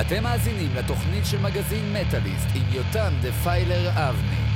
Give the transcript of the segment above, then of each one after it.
אתם מאזינים לתוכנית של מגזין מטאליסט עם יותם דפיילר אבני.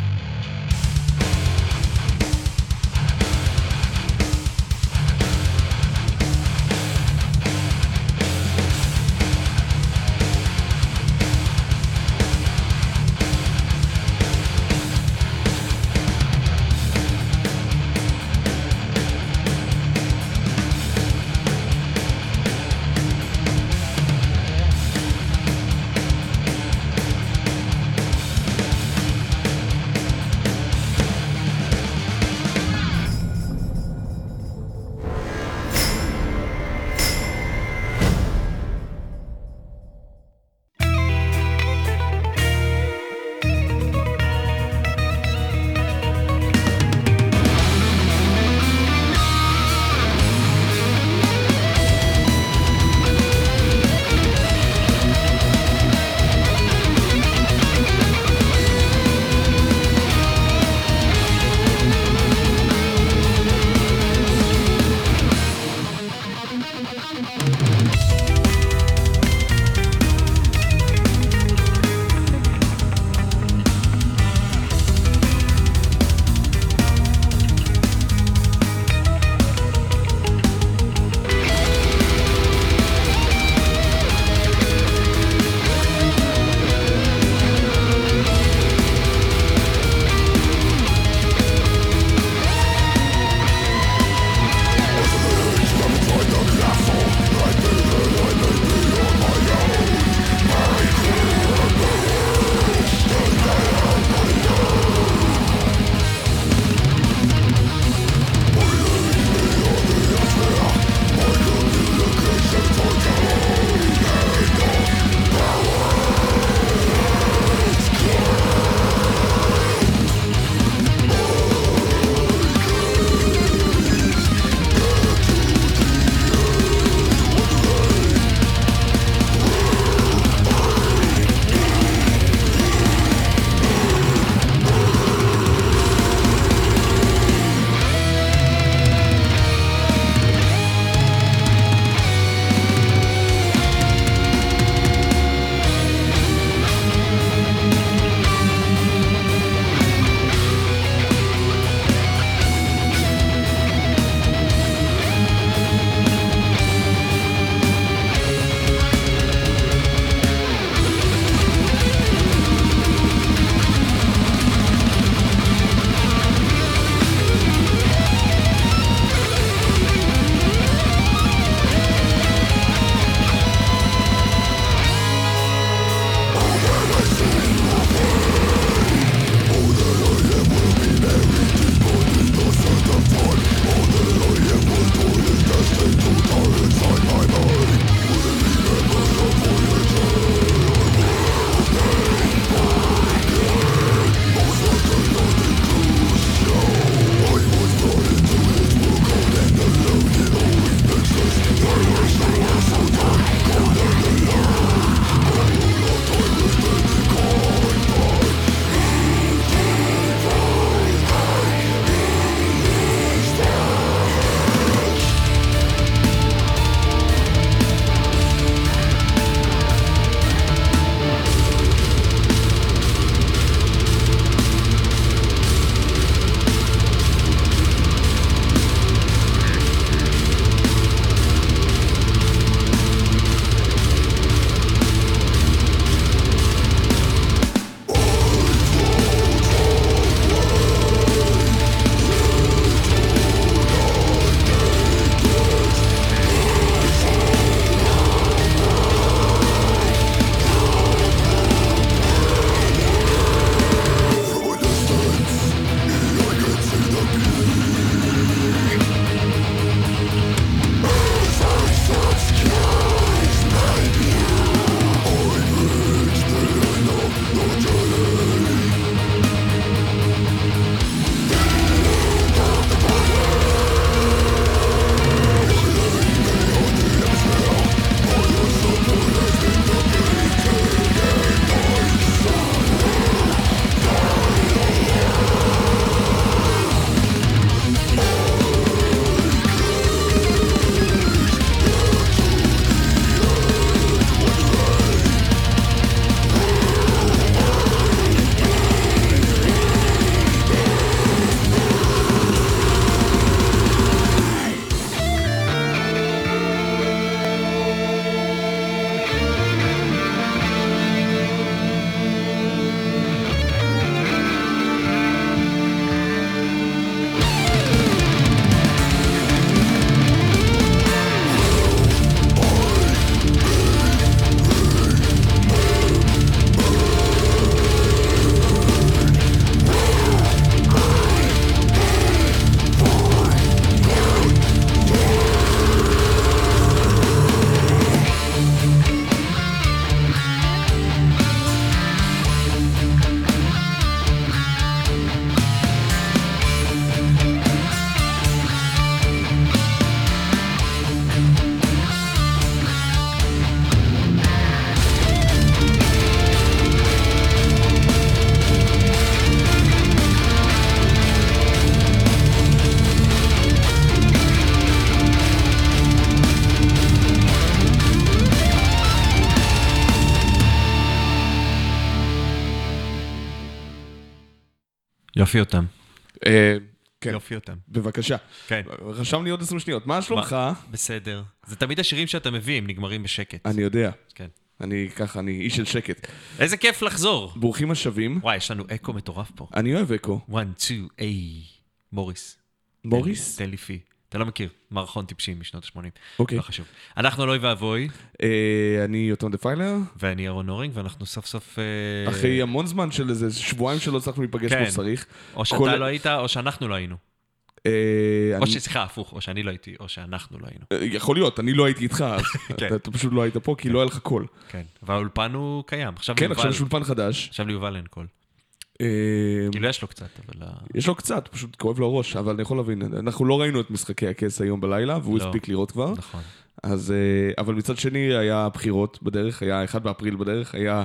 יופי אותם. אה, כן, יופי אותם. בבקשה. כן. רשם לי עוד 20 שניות. מה שלומך? בסדר. זה תמיד השירים שאתה מביא, הם נגמרים בשקט. אני יודע. כן. אני ככה, אני איש של שקט. איזה כיף לחזור. ברוכים השבים. וואי, יש לנו אקו מטורף פה. אני אוהב אקו. 1, 2, איי. מוריס. מוריס? תן לי פי. אתה לא מכיר, מערכון טיפשים משנות ה-80. אוקיי. לא חשוב. אנחנו אלוהי ואבוי, אה, אני יוטון דפיילר. ואני אהרון אורינג, ואנחנו סוף סוף... אה, אחרי המון זמן של איזה שבועיים שלא הצלחנו להיפגש כן. כמו שצריך. או שאתה לא היית, או שאנחנו לא היינו. אה, או אני- ש... סליחה, הפוך, או שאני לא הייתי, או שאנחנו לא היינו. יכול להיות, אני לא הייתי איתך, אז כן. אתה- פשוט לא היית פה, כי לא היה לך קול. כן. והאולפן הוא קיים. כן, עכשיו יש אולפן חדש. עכשיו ליובל אין קול. אה, כאילו יש לו קצת, אבל... יש לו קצת, פשוט כואב לו הראש, אבל אני יכול להבין. אנחנו לא ראינו את משחקי הכס היום בלילה, והוא לא. הספיק לראות כבר. נכון. אז, אה, אבל מצד שני, היה בחירות בדרך, היה 1 באפריל בדרך, היה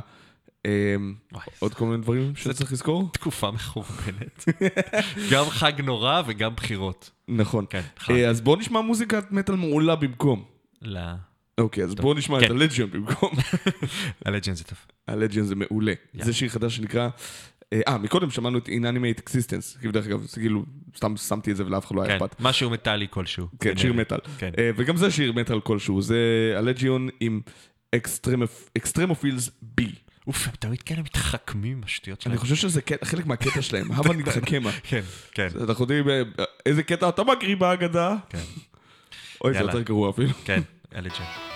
וואי, עוד כל מיני דברים שצריך לזכור. תקופה מכוונת. גם חג נורא וגם בחירות. נכון. כן. אה, אז בואו נשמע מוזיקת מטאל מעולה במקום. לא. אוקיי, אז בואו נשמע את כן. הלג'יון במקום. הלג'נד זה טוב. הלג'יון זה מעולה. זה שיר חדש שנקרא... אה, מקודם שמענו את Inanimate Existence. כאילו, דרך אגב, כאילו, סתם שמתי את זה ולאף אחד לא היה כן, אכפת. משהו מטאלי כלשהו. כן, שיר. מטאל. כן. אה, וגם זה שיר מטאל כלשהו. זה הלג'יון עם אקסטרמופילס בי. אוף, הם תמיד כאלה מתחכמים השטויות שלהם. אני חושב שזה חלק מהקטע שלהם, הבה נתחכמה. כן, כן. אנחנו יודעים אה, איזה קטע אתה מקריא בהגדה. כן. אוי, זה. יותר גרוע אפילו. כן, הלג'נד.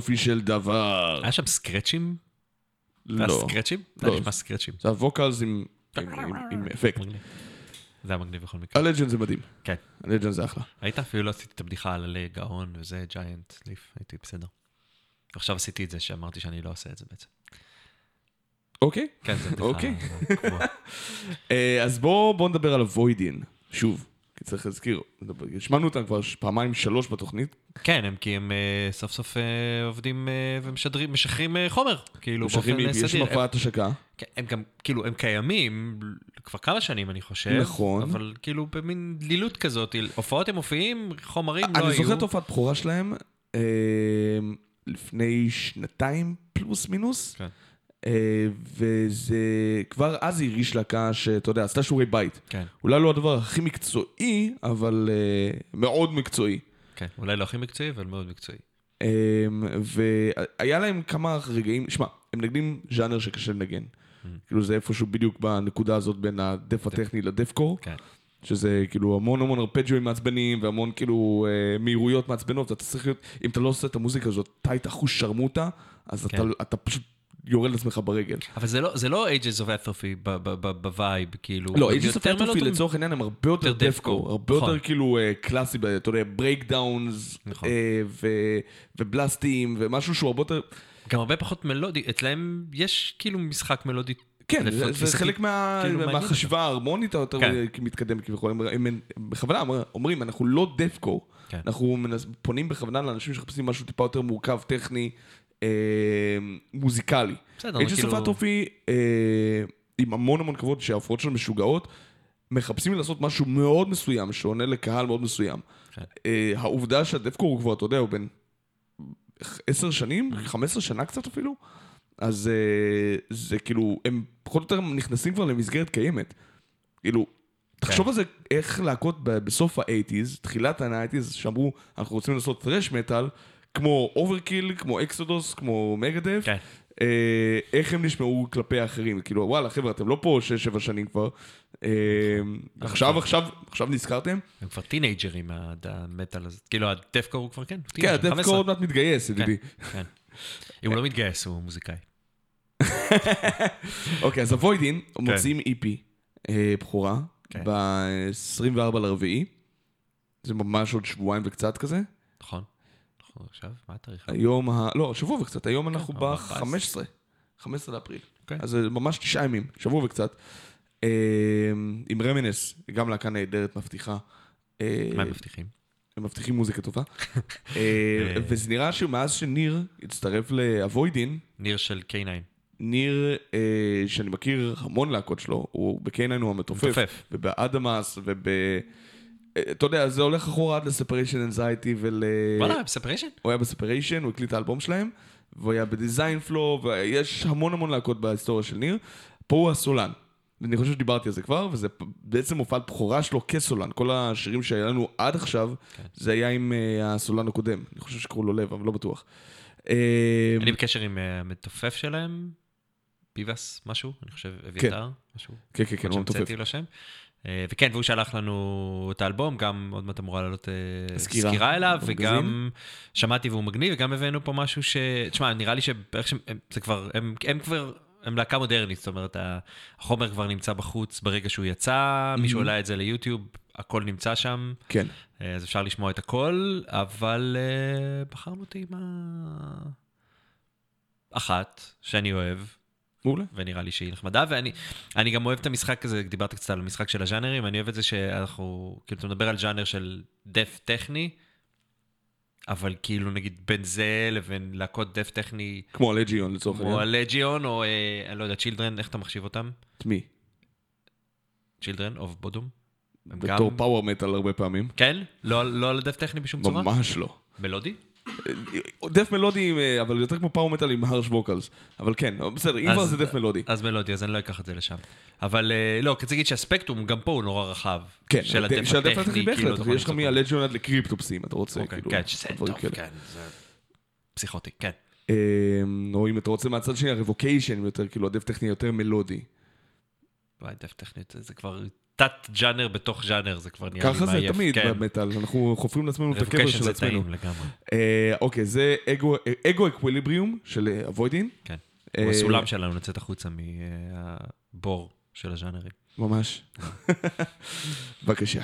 יופי של דבר. היה שם סקרצ'ים? לא. סקרצ'ים? לא. היה נשמע סקרצ'ים. זה הווקלס עם- עם- עם- עם אפקט. זה היה מגניב בכל מקרה. הלג'נד זה מדהים. כן. הלג'נד זה אחלה. ראית? אפילו לא עשיתי את הבדיחה על עלי גאון וזה, ג'יינט ליף, הייתי בסדר. עכשיו עשיתי את זה שאמרתי שאני לא עושה את זה בעצם. אוקיי. כן, זה בדיחה אוקיי. אה, אז בואו בוא נדבר על הווידין, שוב. כי צריך להזכיר, השמענו אותם כבר פעמיים שלוש בתוכנית, כן, הם כי הם אה, סוף סוף אה, עובדים אה, ומשדרים, משחררים חומר, כאילו באופן יש סדיר. שם הופעת השקה. כן, הם גם, כאילו, הם קיימים כבר כמה שנים, אני חושב. נכון. אבל כאילו במין דלילות כזאת, הופעות הם מופיעים, חומרים לא היו. אני זוכר את הופעת בכורה שלהם אה, לפני שנתיים פלוס מינוס, כן. אה, וזה כבר אז הרגיש להקה שאתה יודע, עשתה שיעורי בית. כן, אולי לא הדבר הכי מקצועי, אבל אה, מאוד מקצועי. כן. אולי לא הכי מקצועי, אבל מאוד מקצועי. אמ, והיה להם כמה רגעים, שמע, הם מנגנים ז'אנר שקשה לנגן. Mm. כאילו זה איפשהו בדיוק בנקודה הזאת בין ה death הטכני ל deathcore, כן. שזה כאילו המון המון ארפג'ואים מעצבנים והמון כאילו אה, מהירויות מעצבנות, אתה צריך להיות, אם אתה לא עושה את המוזיקה הזאת tight אחוז שרמוטה, אז אתה, כן. אתה פשוט יורד לעצמך ברגל. אבל זה לא, זה לא Ages of Atrophy ב vibe, כאילו. לא, יותר of Atrophy מלודרים. לצורך העניין הם הרבה יותר יותר deathcore, הרבה יותר נכון. כאילו אה, קלאסי, אתה יודע, breakdowns, נכון. ו blastים, ומשהו שהוא הרבה יותר... גם הרבה פחות מלודי, אצלהם יש כאילו משחק מלודי. כן, זה, זה. חלק מה, כאילו, מהחשיבה ההרמונית היותר כן. מתקדמת כביכול. הם, הם, הם בכוונה אומר- אומרים, אנחנו לא deathcore, כן. אנחנו פונים בכוונה לאנשים שמחפשים משהו טיפה יותר מורכב, טכני, אה, מוזיקלי. בסדר, כאילו- of Atrophy, אה, עם המון המון כבוד שההופעות שלהם משוגעות, מחפשים לעשות משהו מאוד מסוים, שעונה לקהל מאוד מסוים. כן. אה, העובדה שה deathcore הוא כבר, אתה יודע, הוא בן עשר. שנים, 15 שנה קצת אפילו, אז אה, זה כאילו, הם פחות או יותר נכנסים כבר למסגרת קיימת. כאילו, תחשוב כן. על זה, איך להקות ב- בסוף ה-80's, תחילת ה-90's, שאמרו, אנחנו רוצים לעשות thrash metal, כמו Overkill, כמו Exodus, כמו Megadeth, כן. אה, איך הם נשמעו כלפי האחרים. כאילו, וואלה, חבר'ה, אתם לא פה 6-7 שנים כבר. אה, עכשיו, עכשיו, עכשיו נזכרתם? הם כבר טינג'רים מהמטאל הזה. כאילו, הדפקור הוא כבר כן. כן, הדפקור 15. עוד מעט מתגייס, ידידי. כן. אם הוא לא מתגייס, הוא מוזיקאי. אוקיי, אז הווידין כן. מוציאים EP אה, בכורה כן. ב-24 לרביעי. זה ממש עוד שבועיים וקצת כזה. נכון, עכשיו? מה התאריך? היום ה... לא, שבוע וקצת, היום אנחנו אבל ב-15. 15 לאפריל. אוקיי. אז זה ממש תשעה ימים, שבוע וקצת. אה, עם רמינס, גם להקה נהדרת, מבטיחה. אה, מה הם מבטיחים? הם מבטיחים מוזיקה טובה. אה, וזה נראה שמאז שניר הצטרף לאבוידין, ניר של K9. ניר, אה, שאני מכיר המון להקות שלו, הוא בקיינן הוא המתופף. מתופף. ובאדמאס, וב... אה, אתה יודע, זה הולך אחורה עד לספריישן אנזייטי ול... וואלה, בספריישן? הוא היה בספריישן, הוא הקליט את האלבום שלהם, והוא היה בדיזיין פלו, ויש המון המון להקות בהיסטוריה של ניר. פה הוא הסולן. אני חושב שדיברתי על זה כבר, וזה בעצם הופעת בכורה שלו כסולן. כל השירים שהיה לנו עד עכשיו, כן. זה היה עם אה, הסולן הקודם. אני חושב שקראו לו לב, אבל לא בטוח. אה, אני בקשר עם אה, המתופף שלהם, ביבס משהו, אני חושב, אביתר, משהו. כן, כן, כן, הוא מתופף. אה, וכן, והוא שלח לנו את האלבום, גם עוד מעט אמורה לעלות אה, סקירה סקירה אליו, במגזין. וגם שמעתי והוא מגניב, וגם הבאנו פה משהו ש... תשמע, נראה לי שאיך שהם, הם- זה כבר, הם, הם כבר, הם להקה מודרנית, זאת אומרת, החומר כבר נמצא בחוץ ברגע שהוא יצא, מישהו העלה את זה ליוטיוב, הכל נמצא שם, כן. אה, אז אפשר לשמוע את הכל, אבל בחרנו אותי עם ה... אחת, שאני אוהב, מעולה. ונראה לי שהיא נחמדה, ואני אני גם אוהב את המשחק הזה, דיברת קצת על המשחק של הז'אנרים, אני אוהב את זה שאנחנו, כאילו, אתה מדבר על ז'אנר של death טכני, אבל כאילו, נגיד, בין זה לבין להקות death טכני, כמו Allegaeon לצורך כמו העניין. Allegaeon, או, אה, אני לא יודע, Children, איך אתה מחשיב אותם? את מי? Children, of Bodom? בתור power metal הרבה פעמים. כן? לא לא על death טכני בשום צורה? ממש לא. מלודי? death מלודי, אה, אבל יותר כמו power metal עם harsh vocals. אבל כן, בסדר, אם כבר זה death מלודי. אז מלודי, אז אני לא אקח את זה לשם. אבל אה, לא, כי צריך להגיד שהספקטרום, גם פה הוא נורא רחב. כן, של הד- ה death הטכני, כאילו, בהחלט, יש לך עד ל Cryptopsyים, אתה רוצה, אוקיי, כאילו, כן, שזה טוב. כן, זה פסיכוטי, כן. אה, או אם אתה רוצה מהצד שני, ה Revocation יותר, כאילו ה death טכני יותר מלודי. וואי, death טכנית, זה כבר תת-ז'אנר בתוך ז'אנר, זה כבר נהיה לי מעייף. ככה זה תמיד כן. במטאל, אנחנו חופרים לעצמנו את הקבר של עצמנו. רבוקשן זה טעים לגמרי. אה, אוקיי, זה אגו, אגו אקוויליבריום של אה, אבוידין. כן, אה, הוא אה, הסולם שלנו לצאת החוצה מהבור אה, של הז'אנרים. ממש. כן. בבקשה.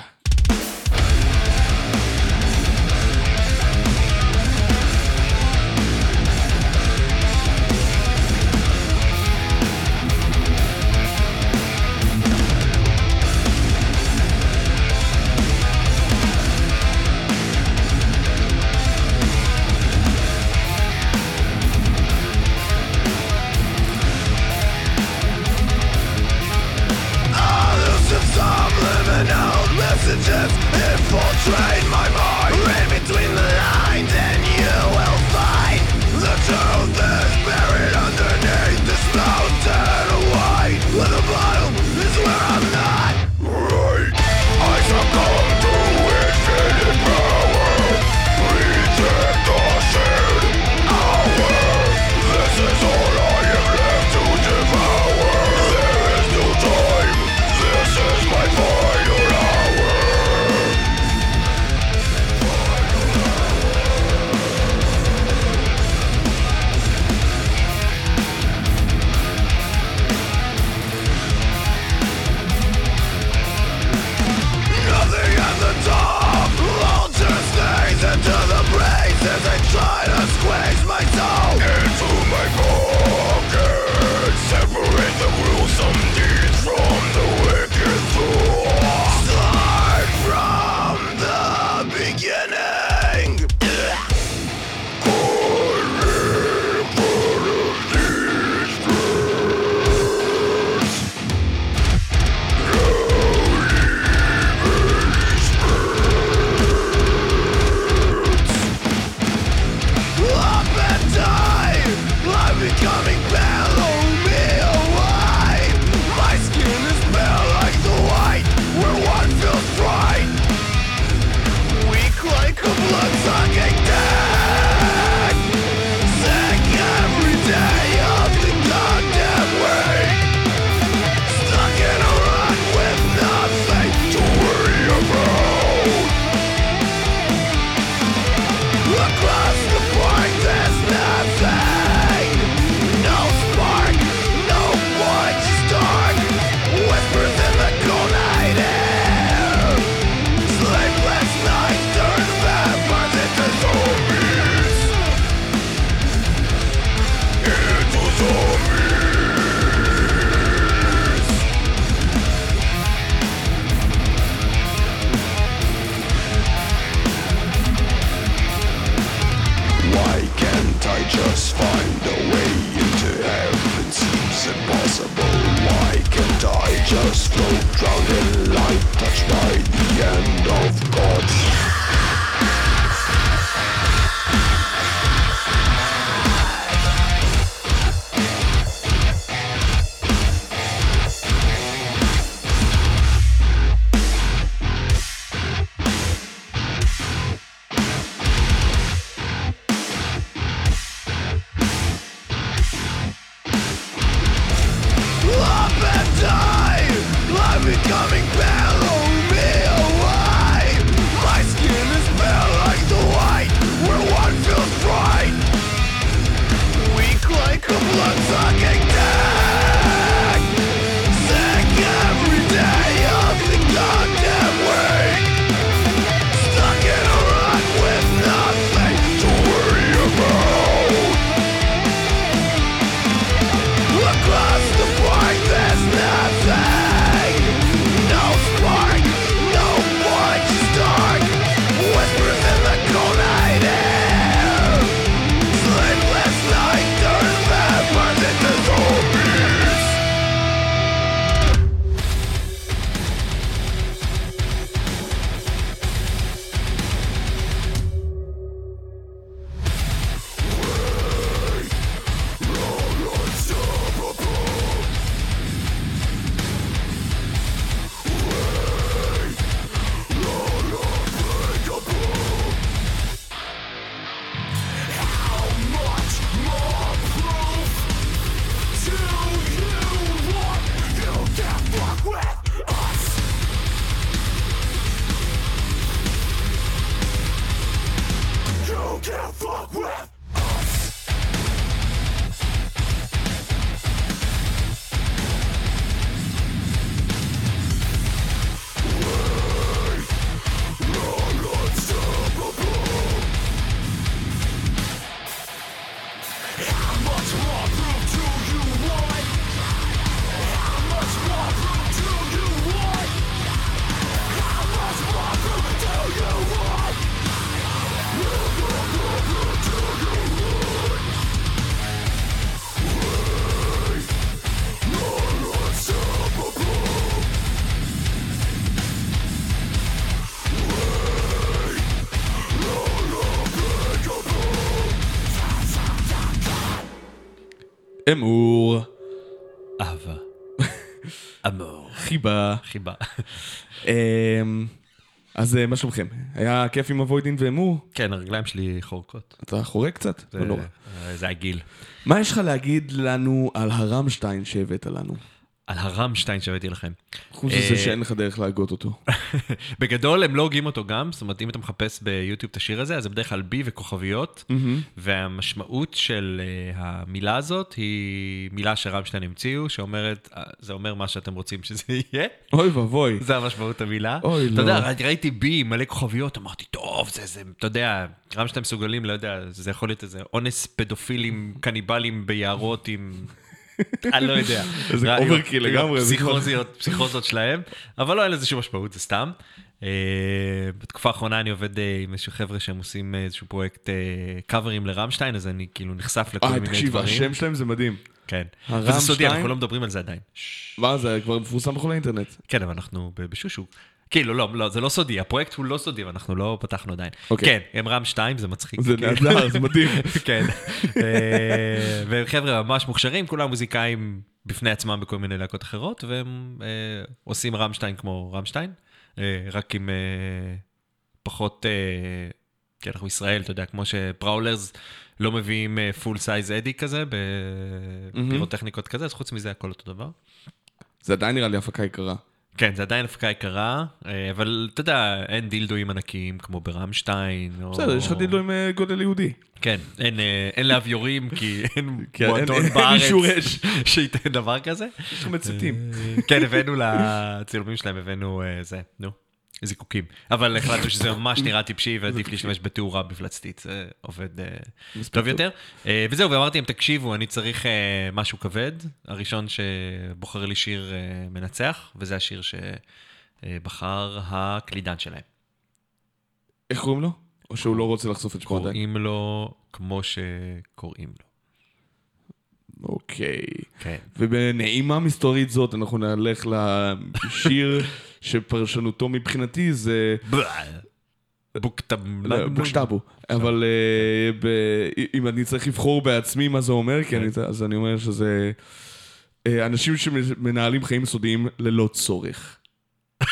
חיבה. חיבה. אמ, אז אה, מה שלומכם? היה כיף עם אבוידין ואמור? כן, הרגליים שלי חורקות. אתה חורק קצת? זה- לא נורא. זה הגיל. מה יש לך להגיד לנו על הרמשטיין שהבאת לנו? על הרמשטיין שהבאתי לכם. חוץ אה, מזה שאין לך דרך להגות אותו. בגדול הם לא הוגים אותו גם, זאת אומרת אם אתה מחפש ביוטיוב את השיר הזה, אז זה בדרך כלל בי וכוכביות, והמשמעות של uh, המילה הזאת היא מילה שרמשטיין המציאו, שאומרת, uh, זה אומר מה שאתם רוצים שזה יהיה, אוי ואבוי. זה המשמעות המילה. אוי, אתה לא. יודע, ראיתי- ראיתי בי מלא כוכביות, אמרתי, טוב, זה, זה, אתה יודע, רמשטיין מסוגלים, לא יודע, זה יכול להיות איזה אונס פדופילים, קניבלים ביערות עם... אני לא יודע. עם- Overkill לגמרי, זה פסיכוזות שלהם, אבל לא אין לזה שום משמעות, זה סתם. אה, בתקופה האחרונה אני עובד אה, עם איזשהו חבר'ה שהם עושים אה, איזשהו פרויקט אה, קאברים לרמשטיין, אז אני כאילו נחשף לכל אה, מיני תקשיב, דברים. השם שלהם זה מדהים. כן. וזה סודי, אנחנו לא מדברים על זה עדיין. מה, זה כבר מפורסם בכל האינטרנט. כן, אבל אנחנו בשושו. כאילו, לא, לא, זה לא סודי, הפרויקט הוא לא סודי, ואנחנו לא פתחנו עדיין. אוקיי. כן, הם רם 2, זה מצחיק. זה כאילו. נהדר, זה מדהים. כן. אה, והם חבר'ה ממש מוכשרים, כולם מוזיקאים בפני עצמם בכל מיני להקות אחרות, והם אה, עושים רמשטיין כמו רמשטיין, אה, רק עם אה, פחות, אה, כי אנחנו ישראל, אתה יודע, כמו שפראולרס לא מביאים full size Eddie כזה, בפירוטכניקות כזה, אז חוץ מזה הכל אותו דבר. זה עדיין נראה לי הפקה יקרה. כן, זה עדיין הפקה יקרה, אה, אבל אתה יודע, אין דילדואים ענקיים כמו ברמשטיין. בסדר, יש לך דילדו עם אה, גודל יהודי. כן, אין, אה, אין להביורים, כי אין מועדון בארץ. שייתן דבר כזה. יש לך מציתים. כן, הבאנו לצילומים שלהם, הבאנו זה, נו, זיקוקים. אבל החלטנו שזה ממש נראה טיפשי ועדיף להשתמש בתאורה מפלצתית, זה עובד אה, טוב יותר. אה, וזהו, ואמרתי להם, תקשיבו, אני צריך אה, משהו כבד. הראשון שבוחר לי שיר מנצח, וזה השיר שבחר הקלידן שלהם. איך קוראים לו? או שהוא לא רוצה לחשוף את שמו עדיין? קוראים לו כמו שקוראים לו. אוקיי. כן. ובנעימה מסתורית זאת אנחנו נלך לשיר שפרשנותו מבחינתי זה. לא, בוקשטבו, אבל אה, אם אני צריך לבחור בעצמי מה זה אומר, אני- אז אני אומר שזה אה, אנשים שמנהלים חיים סודיים ללא צורך.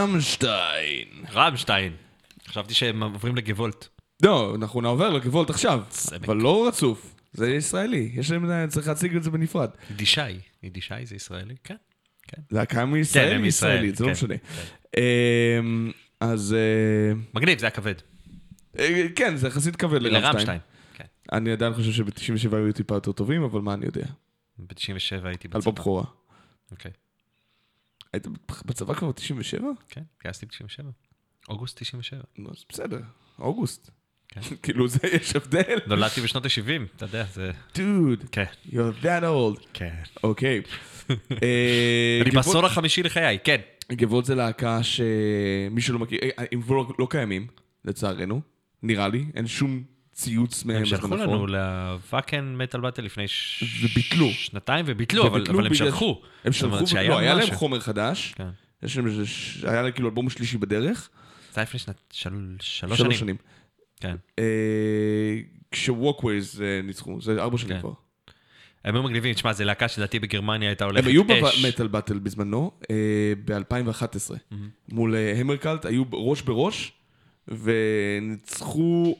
רמשטיין. רמשטיין. חשבתי שהם עוברים לגבולט. לא, אנחנו נעבור לגבולט עכשיו. אבל לא רצוף. זה ישראלי, יש להם, צריך להציג את זה בנפרד. יידישאי. יידישאי זה ישראלי? כן. כן. להקה מישראל הם מישראל, ישראלית, זה לא כן, משנה. כן. אמ, אז אה, מגניב, זה היה כבד. אה, כן, זה יחסית כבד לרמשטיין. כן. אני עדיין חושב שב-97 היו טיפה יותר טובים, אבל מה אני יודע. ב-97 הייתי אלבום בצבא. בכורה. אוקיי. היית בצבא כבר ב-97? כן, גייסתי ב-97. אוגוסט 97. נו, אז בסדר, אוגוסט. כן. כאילו, זה יש הבדל. נולדתי בשנות ה-70, אתה יודע, זה... דוד, כן. you're that old. כן. אוקיי. אה, אני בעשור החמישי לחיי, כן. גבעות זה להקה שמי שלא מכיר, אה, הם כבר לא- לא קיימים, לצערנו, נראה לי, אין שום ציוץ מהם הם שלחו האחרון. לנו לוואקן מטאל באטל לפני ש- וביטלו. שנתיים וביטלו, אבל אבל הם שלחו. הם שלחו, לא, היה להם. חומר חדש, כן. היה להם כאילו אלבום שלישי בדרך, זה היה לפני שנת- של- שלוש שנים. שנים. כן. אה, כשווקווייז ניצחו, זה ארבע שנים כן. כבר. הם היו מגניבים, תשמע, זו להקה שלדעתי בגרמניה הייתה הולכת הם היו אש. במטאל באטל בזמנו, ב-2011, מול אה, המרקלט, היו ראש בראש, וניצחו,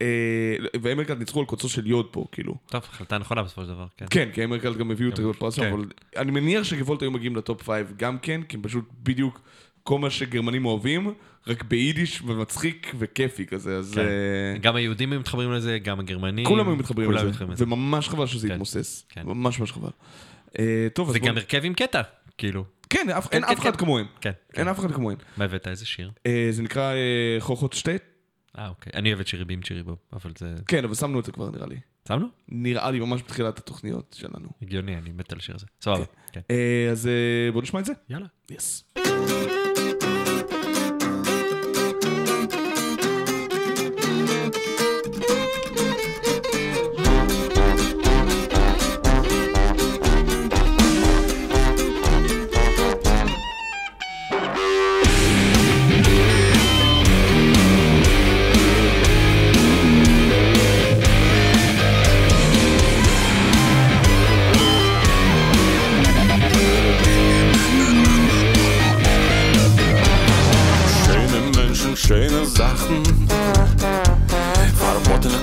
אה, ו Hammercult ניצחו על קוצו של יוד פה, כאילו. טוב, החלטה נכונה בסופו של דבר, כן. כן, כי Hammercult גם הביאו את הפרס, כן. אבל אני מניח ש Gevolt היו מגיעים ל top five גם כן, כי הם פשוט בדיוק כל מה שגרמנים אוהבים, רק ביידיש ומצחיק וכיפי כזה, אז כן. אה, גם היהודים היו מתחברים לזה, גם הגרמנים. כולם היו מתחברים לזה. וממש חבל שזה. יתמוסס, כן. ממש ממש חבל. אה, טוב, אז וגם בואו... הרכב עם קטע, כאילו. כן, אין אף אחד. כמוהם. כן. אין אף אחד כמוהם. מה הבאת? איזה שיר? זה נקרא חוכות שטייט? אה, אוקיי. אני אוהב את שירי בים צ'ירי בו, אבל זה... כן, אבל שמנו את זה כבר נראה לי. שמנו? נראה לי ממש בתחילת התוכניות שלנו. הגיוני, אני מת על השיר הזה. סבבה. כן. אה, אז אה, בואו נשמע את זה. יאללה. יס. Schöne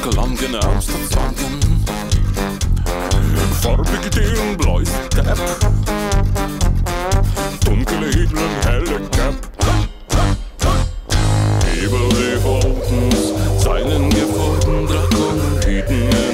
gelangen aus den Zangen. Farbige Ding, blaues Cap. Dunkle Edlen helle Cap. Nebel die Wolken, seinen gefolgten Drachen bieten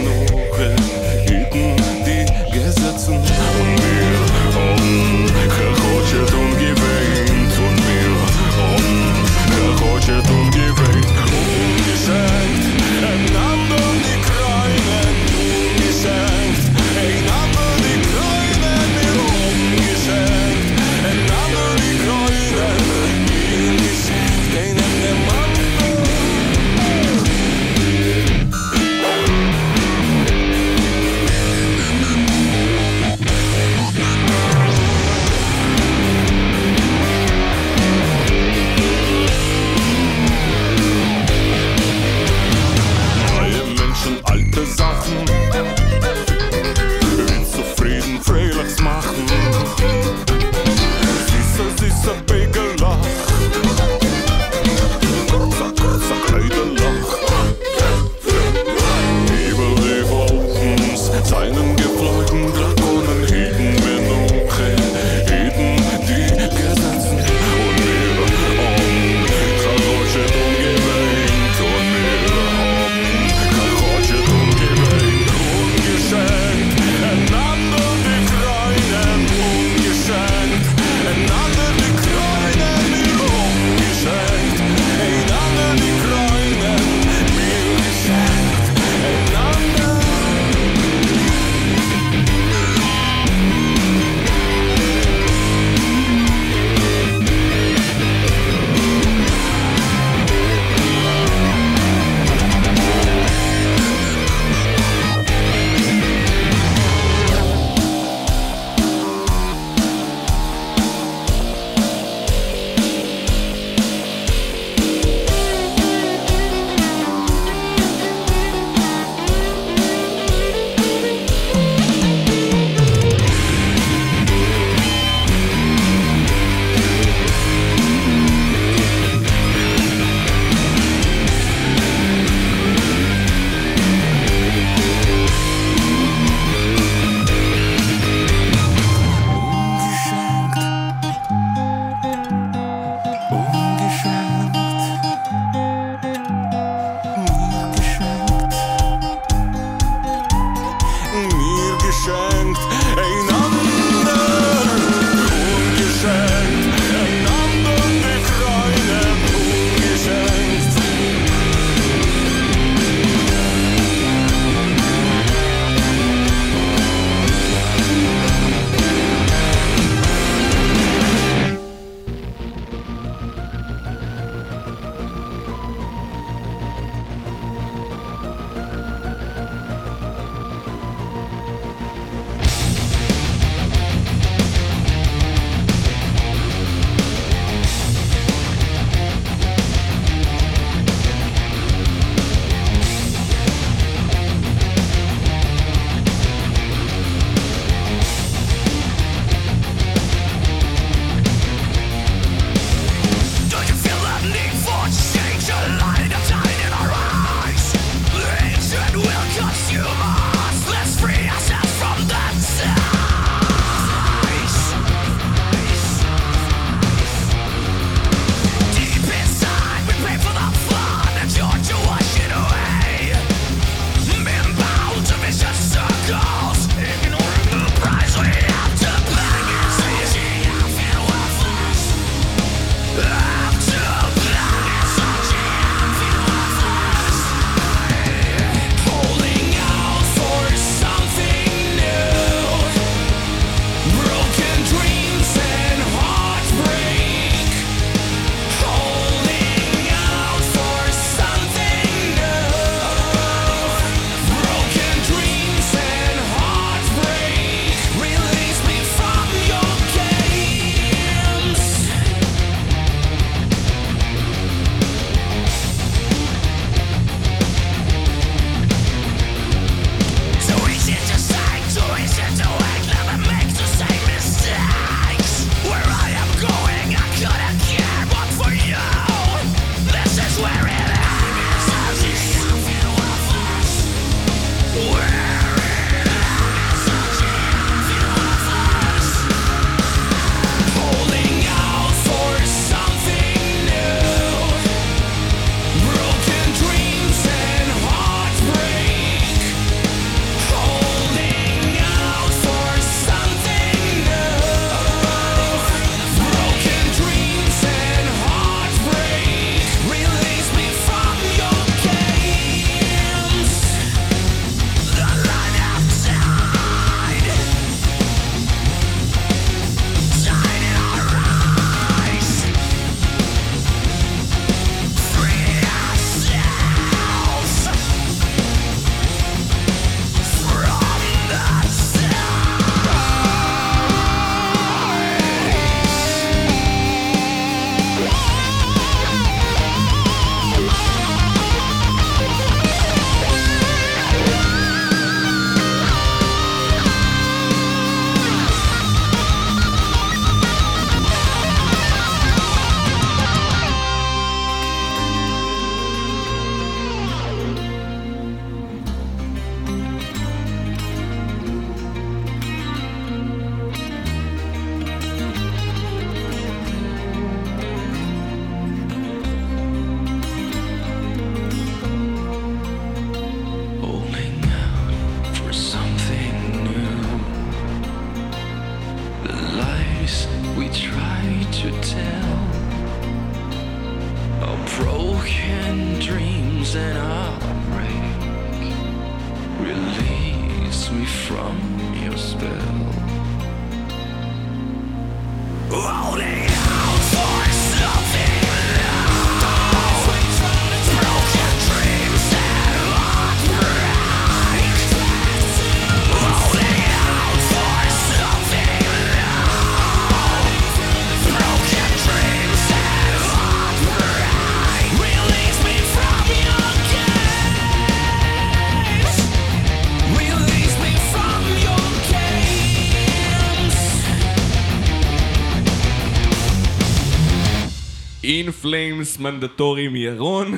In Flames מנדטורי מירון.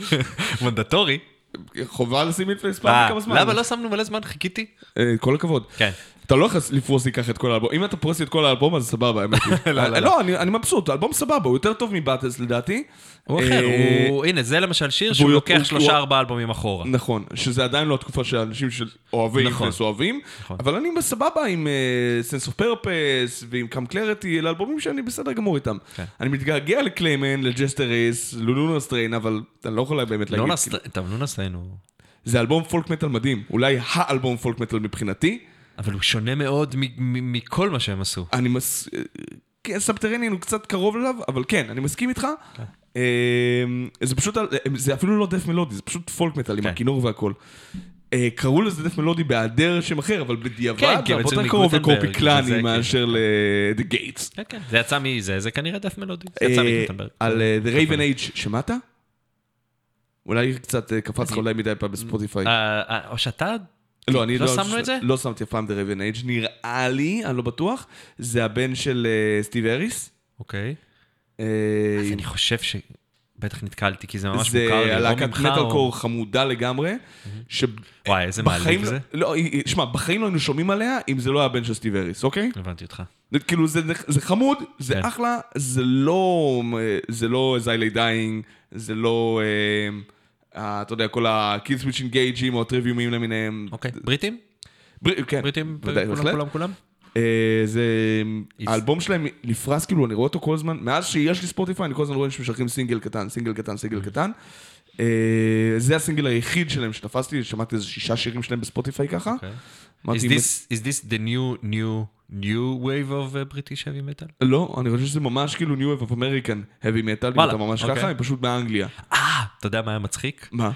מנדטורי. חובה לשים אינפלקס פעם אה, בכמה זמן. למה לא שמנו מלא זמן? חיכיתי. אה, כל הכבוד. כן. אתה לא יכול לפרוס לי ככה את כל האלבום. אם אתה פורס לי את כל האלבום, אז סבבה, האמת היא. לא, לא, אה, לא, אני- מבסוט, האלבום סבבה, הוא יותר טוב מבאטלס לדעתי. הוא אחר, אה, הוא... הנה, זה למשל שיר שהוא לוקח הוא- שלושה הוא- ארבעה אלבומים אחורה. נכון, שזה עדיין לא התקופה שאנשים שאוהבי נכון. אינפלס אוהבים, נכון. אבל אני בסבבה עם אה, Sense of Purpose ועם Come Clarity, אלה אלבומים שאני בסדר גמור איתם. כן. אני מתגעגע ל Clayman, ל Jester Race, ל Lunar Strain, אבל אני לא יכול באמת לא להגיד. נסת... טוב, לא נסענו. זה אלבום folk metal מדהים, אולי האלבום folk metal מבחינתי. אבל הוא שונה מאוד מכל מה שהם עשו. אני מס... כן, Subterranean הוא קצת קרוב אליו, אבל כן, אני מסכים איתך. אה, זה פשוט, זה אפילו לא death מלודי, זה פשוט folk metal עם כן. הכינור והכל. אה, קראו לזה דף מלודי בהיעדר שם אחר, אבל בדיעבד כן, זה הרבה יותר קרוב לקורפי קלאני כן. מאשר ל-The Gates. כן, כן. זה יצא מזה, זה כנראה דף מלודי. זה יצא אה, מגוטנברג. על אה, The Raven Age, שמעת? אולי קצת קפץ לך אולי מדי פעם בספוטיפיי. או שאתה... לא, אני לא לא... שמנו את זה? לא שמתי אף פעם The Raven Age, נראה לי, אני לא בטוח, זה הבן של אה, סטיב אריס. אוקיי. אה, אז אני חושב ש... בטח נתקלתי, כי זה ממש זה מוכר לי. הלהקת ממך מטאל או- קור חמודה לגמרי, וואי, איזה מעליב לא- זה. לא, היא- שמע, בחיים לא היינו שומעים עליה אם זה לא היה בן של Steve Harris, אוקיי? הבנתי אותך. זה כאילו, זה, זה חמוד, זה כן. אחלה, זה לא, זה לא As I Lay Dying, זה לא, אה, אה, אתה יודע, כל ה- Killswitch Engageים או ה Triviumים למיניהם. אוקיי. בריטים? בר- כן, בריטים? ודאי, כולם, בהחלט. כולם, כולם? אה, זה, האלבום שלהם נפרס, כאילו, אני רואה אותו כל הזמן, מאז שיש לי Spotify, אני כל הזמן רואה שמשחקים סינגל קטן, סינגל קטן, סינגל קטן. אה, זה הסינגל היחיד שלהם שתפסתי, שמעתי איזה שישה שירים שלהם ב Spotify ככה. אוקיי. is this the new, new, new wave of uh, British heavy metal? לא, אני חושב שזה ממש כאילו New Wave of American Heavy Metal, אם אתה ממש אוקיי. ככה, הם פשוט באנגליה. אה, אתה יודע מה היה מצחיק? מה?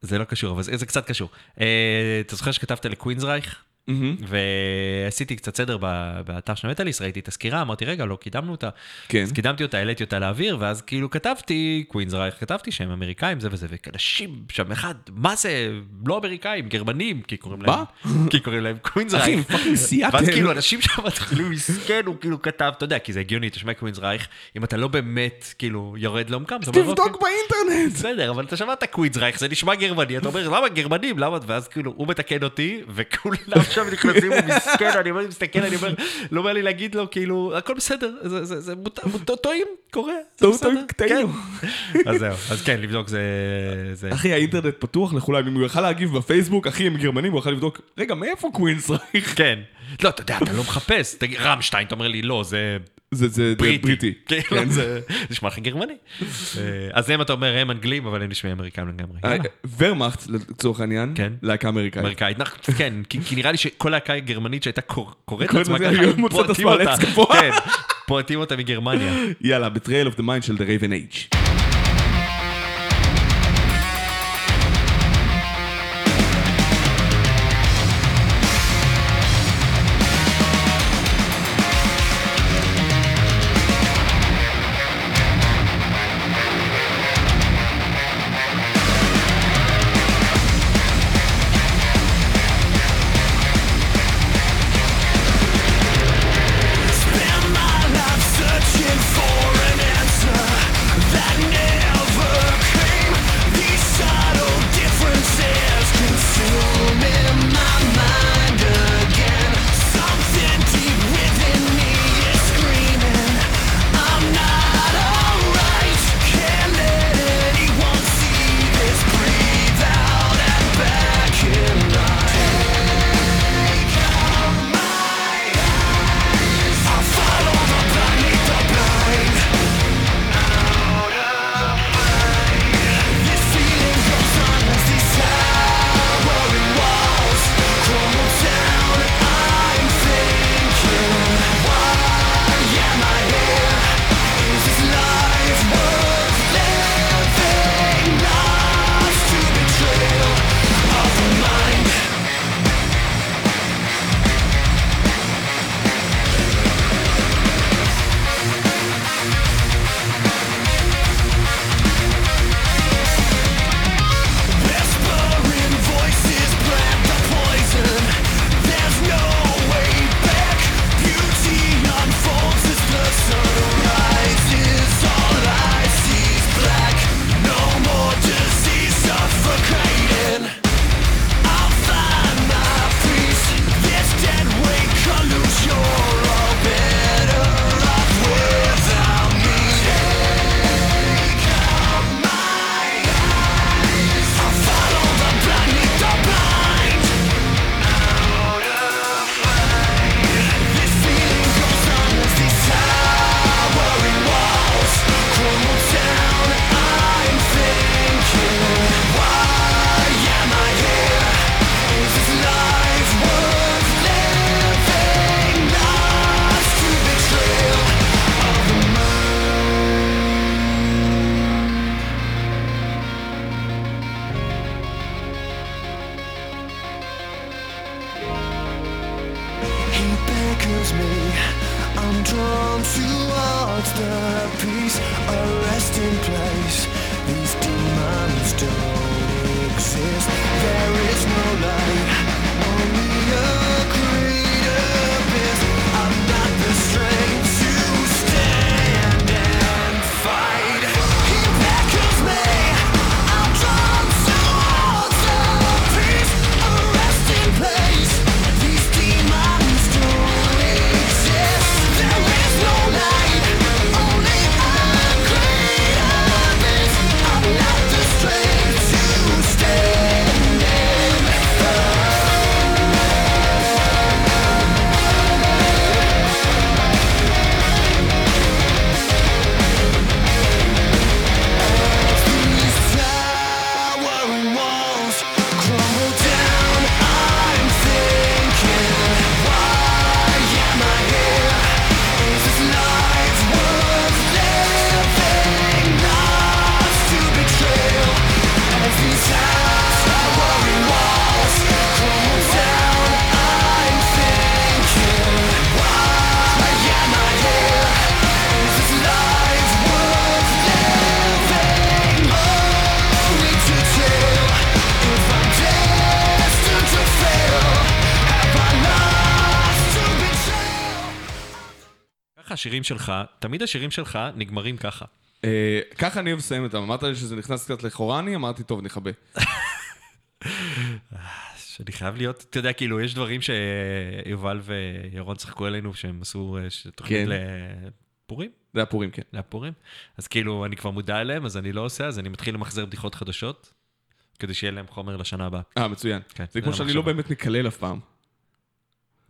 זה לא קשור, אבל זה, זה קצת קשור. אה, אתה זוכר שכתבת ל Queensrÿche? מהמם. ועשיתי קצת סדר באתר של המטאליסט, ראיתי את הסקירה, אמרתי, רגע, לא קידמנו אותה. כן. אז קידמתי אותה, העליתי אותה לאוויר, ואז כאילו כתבתי, Queensrÿche, כתבתי שהם אמריקאים, זה וזה, ואנשים שם אחד, מה זה, לא אמריקאים, גרמנים, כי קוראים להם, כי קוראים להם אחי, Queensrÿche. הם fucking סיאטל. ואז כאילו אנשים שם מתחילים מסכן, הוא כאילו כתב, אתה יודע, כי זה הגיוני, תשמע Queensrÿche, אם אתה לא באמת, כאילו, יורד לעומקם, אתה תבדוק באינטרנט! בסדר, אבל אתה שמעת Queensrÿche, זה נשמע גרמני, אתה אומר, למה גרמנים, למה? ואז כאילו, הוא מתקן אותי, וכולם שם נכנסים, הוא מסכן, אני אומר, מסתכל, אני אומר, לא בא לי להגיד לו, כאילו, הכל בסדר, זה- טועים, קורה, זה בסדר. טוב, טעינו. כן. אז זהו, אז כן, לבדוק זה... זה- אחי, האינטרנט פתוח לכולם, אם הוא יכל להגיב בפייסבוק, אחי, הם גרמנים, הוא יכל לבדוק, רגע, מאיפה קווינסרייך? כן. לא, אתה יודע, אתה לא מחפש, רמשטיין, אתה אומר לי, לא, זה זה זה בריטי. בריטי. כן, כן. זה נשמע לך גרמני. אה, אז הם, אתה אומר, הם אנגלים, אבל הם נשמעים אמריקאים לגמרי. אה. ורמאכט, לצורך העניין, כן. להקה אמריקאית. אמריקאית, נכ- כן, כי נראה לי שכל להקה גרמנית שהייתה קור- קוראת לעצמה ככה, הם על אותה. כן, פורטים אותה מגרמניה. יאללה, Betrayal of the Mind של The Raven Age. השירים שלך, תמיד השירים שלך נגמרים ככה. אה, ככה אני אוהב לסיים אותם. אמרת לי שזה נכנס קצת לחורני, אמרתי, טוב, נכבה. שאני חייב להיות, אתה יודע, כאילו, יש דברים שיובל וירון צחקו עלינו שהם עשו אה, תוכנית כן. לפורים? זה היה פורים, כן. לפורים. אז כאילו, אני כבר מודע אליהם, אז אני לא עושה, אז אני מתחיל למחזר בדיחות חדשות, כדי שיהיה להם חומר לשנה הבאה. אה, מצוין. כן, זה כמו זה שאני המחשבה. לא באמת מקלל אף פעם.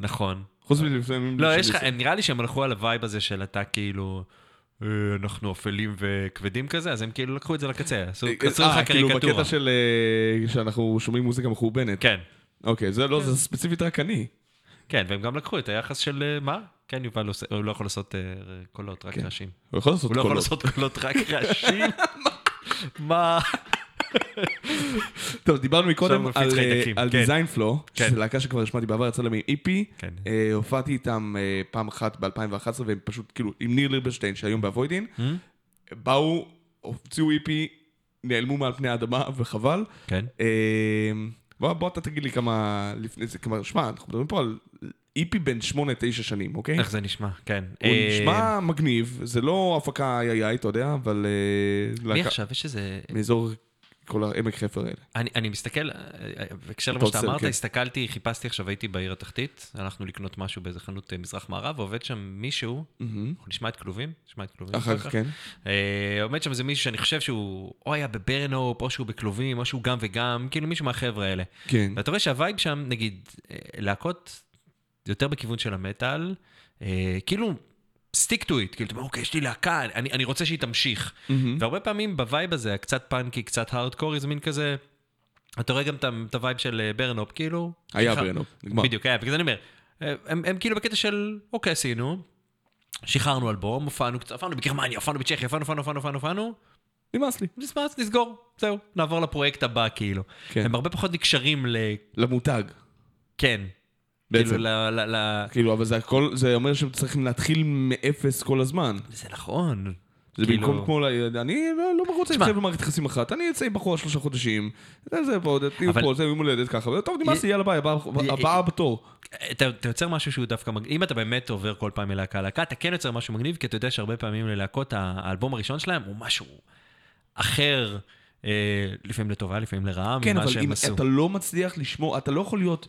נכון. חוץ מלפעמים... לא, יש לך, נראה לי שהם הלכו על הווייב הזה של אתה כאילו, אה, אנחנו אפלים וכבדים כזה, אז הם כאילו לקחו את זה לקצה, עשו אה, לך כאילו קריקטורה. בקטע של... אה, שאנחנו שומעים מוזיקה מחורבנת. כן, אוקיי, זה לא, זה ספציפית רק אני. כן, והם גם לקחו את היחס של אה, מה? כן, יובל עושה- הוא לא יכול לעשות אה, קולות, רק כן. רעשים. הוא יכול לעשות הוא לא יכול קולות. לעשות קולות רק רעשים? מה? טוב, דיברנו מקודם על, אה, על כן. דיזיין פלו, כן. שזו להקה שכבר השמעתי בעבר, יצא להם עם איפי. כן. אה, הופעתי איתם אה, פעם אחת ב-2011, והם פשוט, כאילו, עם ניר ליברשטיין, שהיום באבוידין, Hmm? באו, הוציאו איפי, נעלמו מעל פני האדמה, וחבל. כן. אה, בוא, בוא אתה תגיד לי כמה לפני זה, כמה, שמע, אנחנו מדברים פה על איפי בן 8-9 שנים, אוקיי? איך זה נשמע? כן. הוא אה, נשמע מגניב, זה לא הפקה איי איי, אתה יודע, אבל... אה, מי להקה- עכשיו? יש איזה... מאזור כל העמק חפר האלה. אני, אני מסתכל, בהקשר למה שאתה אמרת, כן. הסתכלתי, חיפשתי עכשיו, הייתי בעיר התחתית, הלכנו לקנות משהו באיזה חנות אה, מזרח מערב, ועובד שם מישהו, אנחנו נשמע את כלובים? נשמע את כלובים אחר כך, כן. אה, עומד שם איזה מישהו שאני חושב שהוא או היה בברנופ, או שהוא בכלובים, או שהוא גם וגם, כאילו מישהו מהחבר'ה האלה. כן. ואתה רואה שהווייב שם, נגיד, אה, להקות יותר בכיוון של המטאל, אה, כאילו, stick to it, כאילו, אוקיי, יש לי להקה, אני, אני רוצה שהיא תמשיך. והרבה פעמים בווייב הזה, הקצת פאנקי, קצת הארדקורי, זה מין כזה... אתה רואה גם את הווייב של אה, Barren Hope, כאילו... היה שחרר- Barren Hope, נגמר. בדיוק, היה, בגלל זה אני אומר, אה, הם, הם כאילו בקטע של, אוקיי, עשינו, שחררנו אלבום, הופענו קצת, הופענו בגרמניה, הופענו בצ'כיה, הופענו, הופענו, הופענו, הופענו, הופענו, נמאס לי. נסמס, נסגור, זהו, נעבור לפרויקט הבא, כאילו. כן. הם הרבה פחות נקשרים ל... למותג. כן. בעצם. כאילו, ל... ל, ל... כאילו, אבל זה הכל, זה אומר שהם צריכים להתחיל מאפס כל הזמן. זה נכון. זה כאילו- במקום כמו, ל- אני לא לא רוצה. להתחייב במערכת יחסים אחת, אני אצא עם בחורה שלושה חודשים, זה זה פה, תהיו אבל- פה, זה יום הולדת ככה, וטוב, נמאס לי, יאללה ביי, הבאה- בתור. אתה, אתה יוצר משהו שהוא דווקא מגניב, אם אתה באמת עובר כל פעם מלהקה ללהקה, אתה כן יוצר משהו מגניב, כי אתה יודע שהרבה פעמים ללהקות, האלבום הראשון שלהם הוא משהו אחר, אה, לפעמים לטובה, לפעמים לרעה, כן, ממה אבל שהם אם עשו. אתה לא מצליח לשמור, אתה לא יכול להיות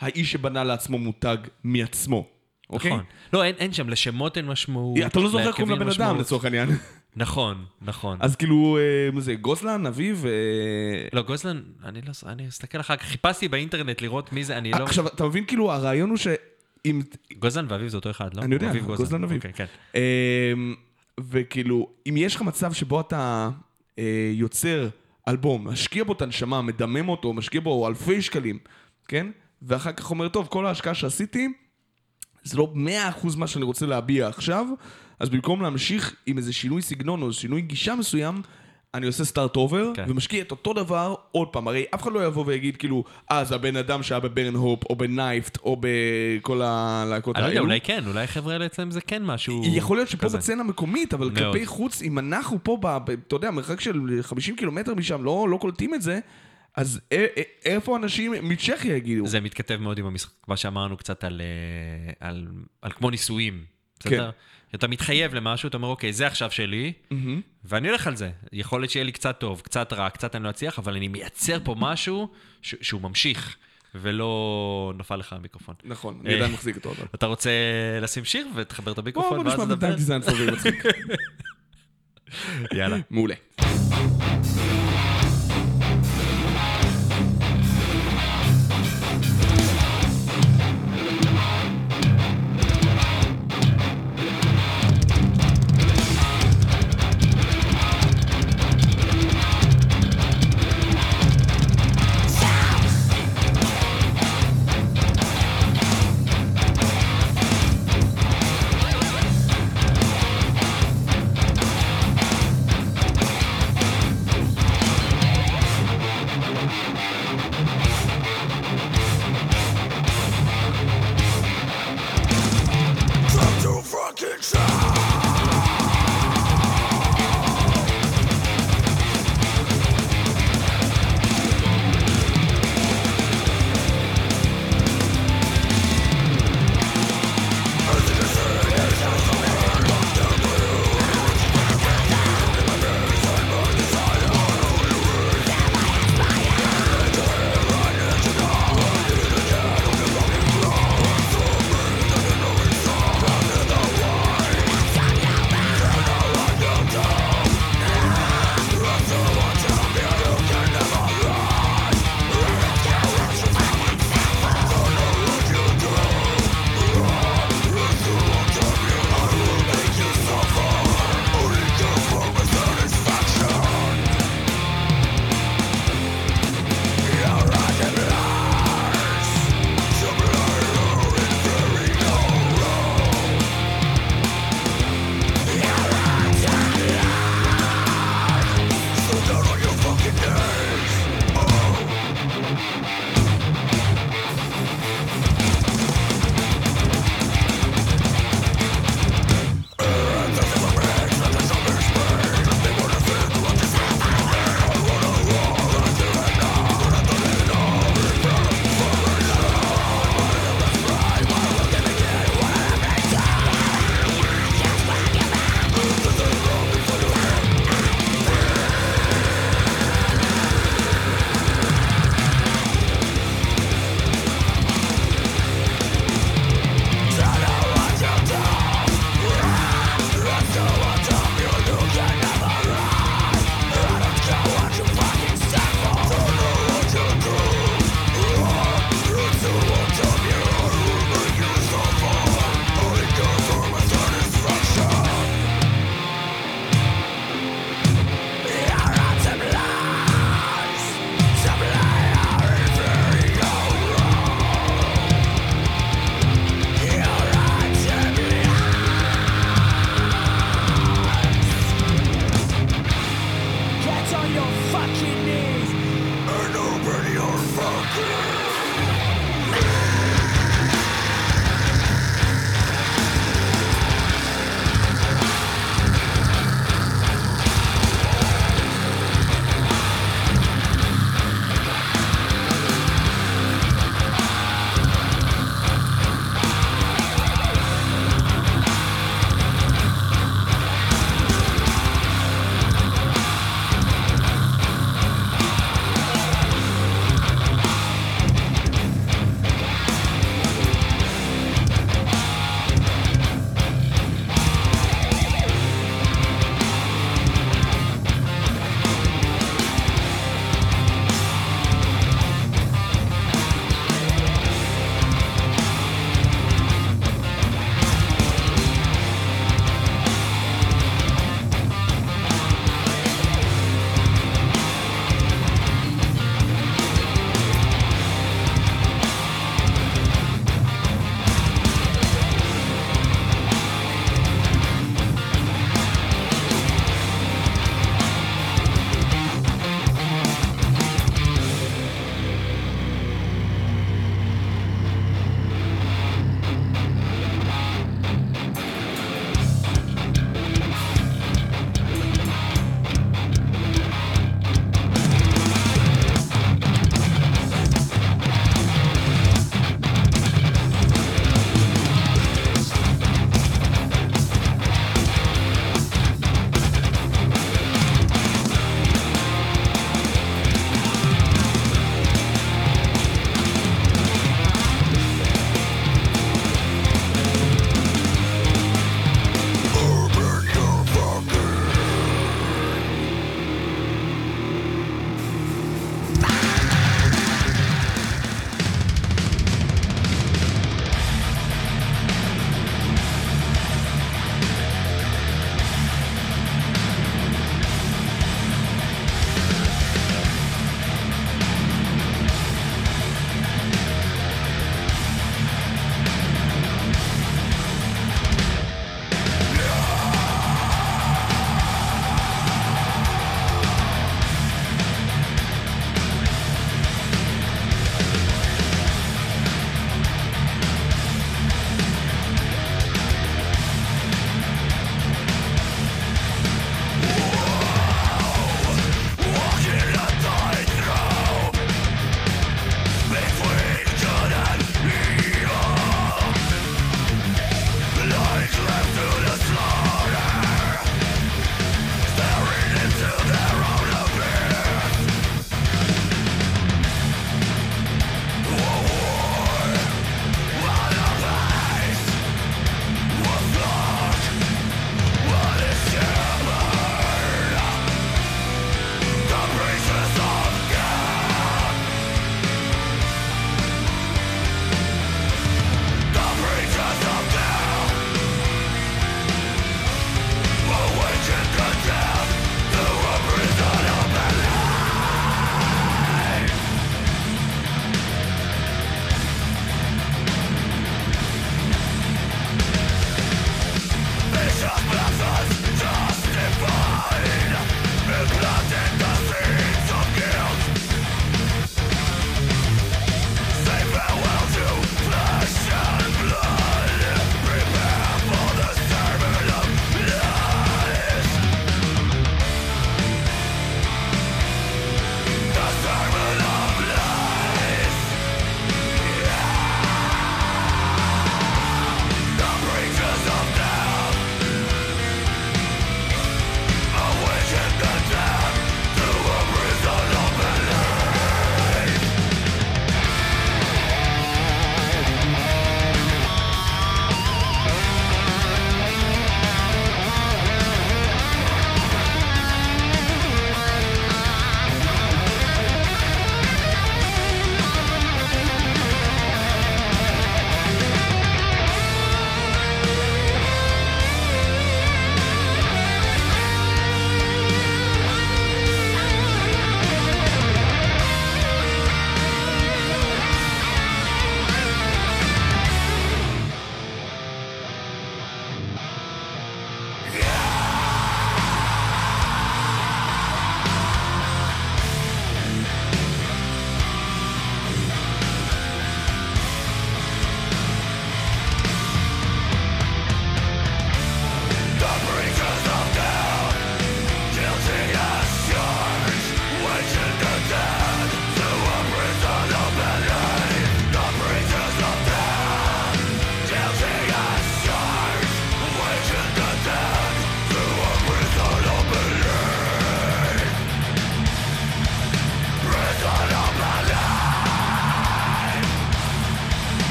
האיש שבנה לעצמו מותג מעצמו, אוקיי? נכון. לא, אין, אין שם, לשמות אין משמעות. אתה לא זוכר קוראים לבן אדם. לצורך העניין. נכון, נכון. אז כאילו, אה, מה זה, גוזלן, אביב, אה, לא, גוזלן, אני לא, אני אסתכל אחר כך, חיפשתי באינטרנט לראות מי זה, אני לא... עכשיו, אתה מבין, כאילו, הרעיון הוא שאם... גוזלן ואביב זה אותו אחד, לא? אני יודע, אביב גוזלן אביב. אוקיי, כן. אמ, וכאילו, אם יש לך מצב שבו אתה אה, יוצר אלבום, משקיע בו את הנשמה, מדמם אותו, משקיע בו אלפי שקלים, כן? ואחר כך אומר, טוב, כל ההשקעה שעשיתי, זה לא מאה אחוז מה שאני רוצה להביע עכשיו, אז במקום להמשיך עם איזה שינוי סגנון או שינוי גישה מסוים, אני עושה start over, כן. ומשקיע את אותו דבר עוד פעם. הרי אף אחד לא יבוא ויגיד כאילו, אה, זה הבן אדם שהיה ב Barren Hope, או בנייפט, או בכל הלהקות אני לא יודע, האלו. אולי כן, אולי החבר'ה האלה אצלם זה כן משהו... יכול להיות שפה כזה. בסצנה המקומית, אבל מאוד. כלפי חוץ, אם אנחנו פה, ב, אתה יודע, מרחק של 50 קילומטר משם, לא, לא קולטים את זה, אז איפה אנשים מצ'כיה יגידו? זה מתכתב מאוד עם המשחק, מה שאמרנו קצת על, אה, על, על כמו נישואים, בסדר? אתה מתחייב למשהו, אתה אומר, אוקיי, זה עכשיו שלי, ואני הולך על זה. יכול להיות שיהיה לי קצת טוב, קצת רע, קצת אני לא אצליח, אבל אני מייצר פה משהו ש- שהוא ממשיך, ולא נפל לך המיקרופון. נכון, אני עדיין מחזיק אותו. אבל. אתה רוצה לשים שיר ותחבר את בוא המיקרופון, בוא ואז נשמע נדבר? בינתיים דיזיין פובי מצחיק. יאללה. מעולה.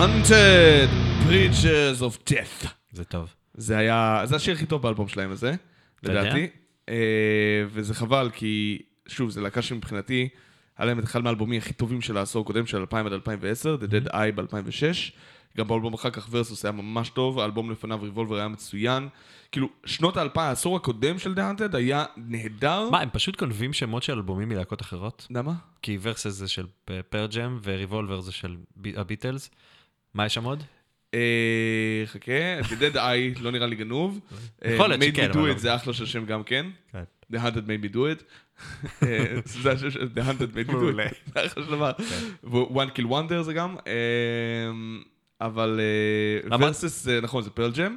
Hunted Preachers of Death. זה טוב. זה היה, זה השיר הכי טוב באלבום שלהם הזה? לדעתי. אה, וזה חבל, כי שוב, זו להקה שמבחינתי, היה להם את אחד מהאלבומים הכי טובים של העשור הקודם, של 2000 עד 2010, The Dead Eye ב-2006. גם באלבום אחר כך ורסוס היה ממש טוב, האלבום לפניו ריבולבר היה מצוין. כאילו, שנות האלפיים, העשור הקודם של The Hunted היה נהדר. מה, הם פשוט גונבים שמות של אלבומים מלהקות אחרות? למה? כי ורסס זה של פרג'ם וריבולבר זה של בי- הביטלס. מה יש שם עוד? אה, חכה, The Dead Eye לא נראה לי גנוב. אה, יכול להיות Made שכן, me אבל do לא. it זה אחלה של שם גם כן. כן. The Hunted made me do it. אה, זה השם של The Hunted made me do it. זה אחלה של דבר. ו-One Kill Wonder זה גם. אה, אבל? ורסס, נכון, זה פרל ג'ם.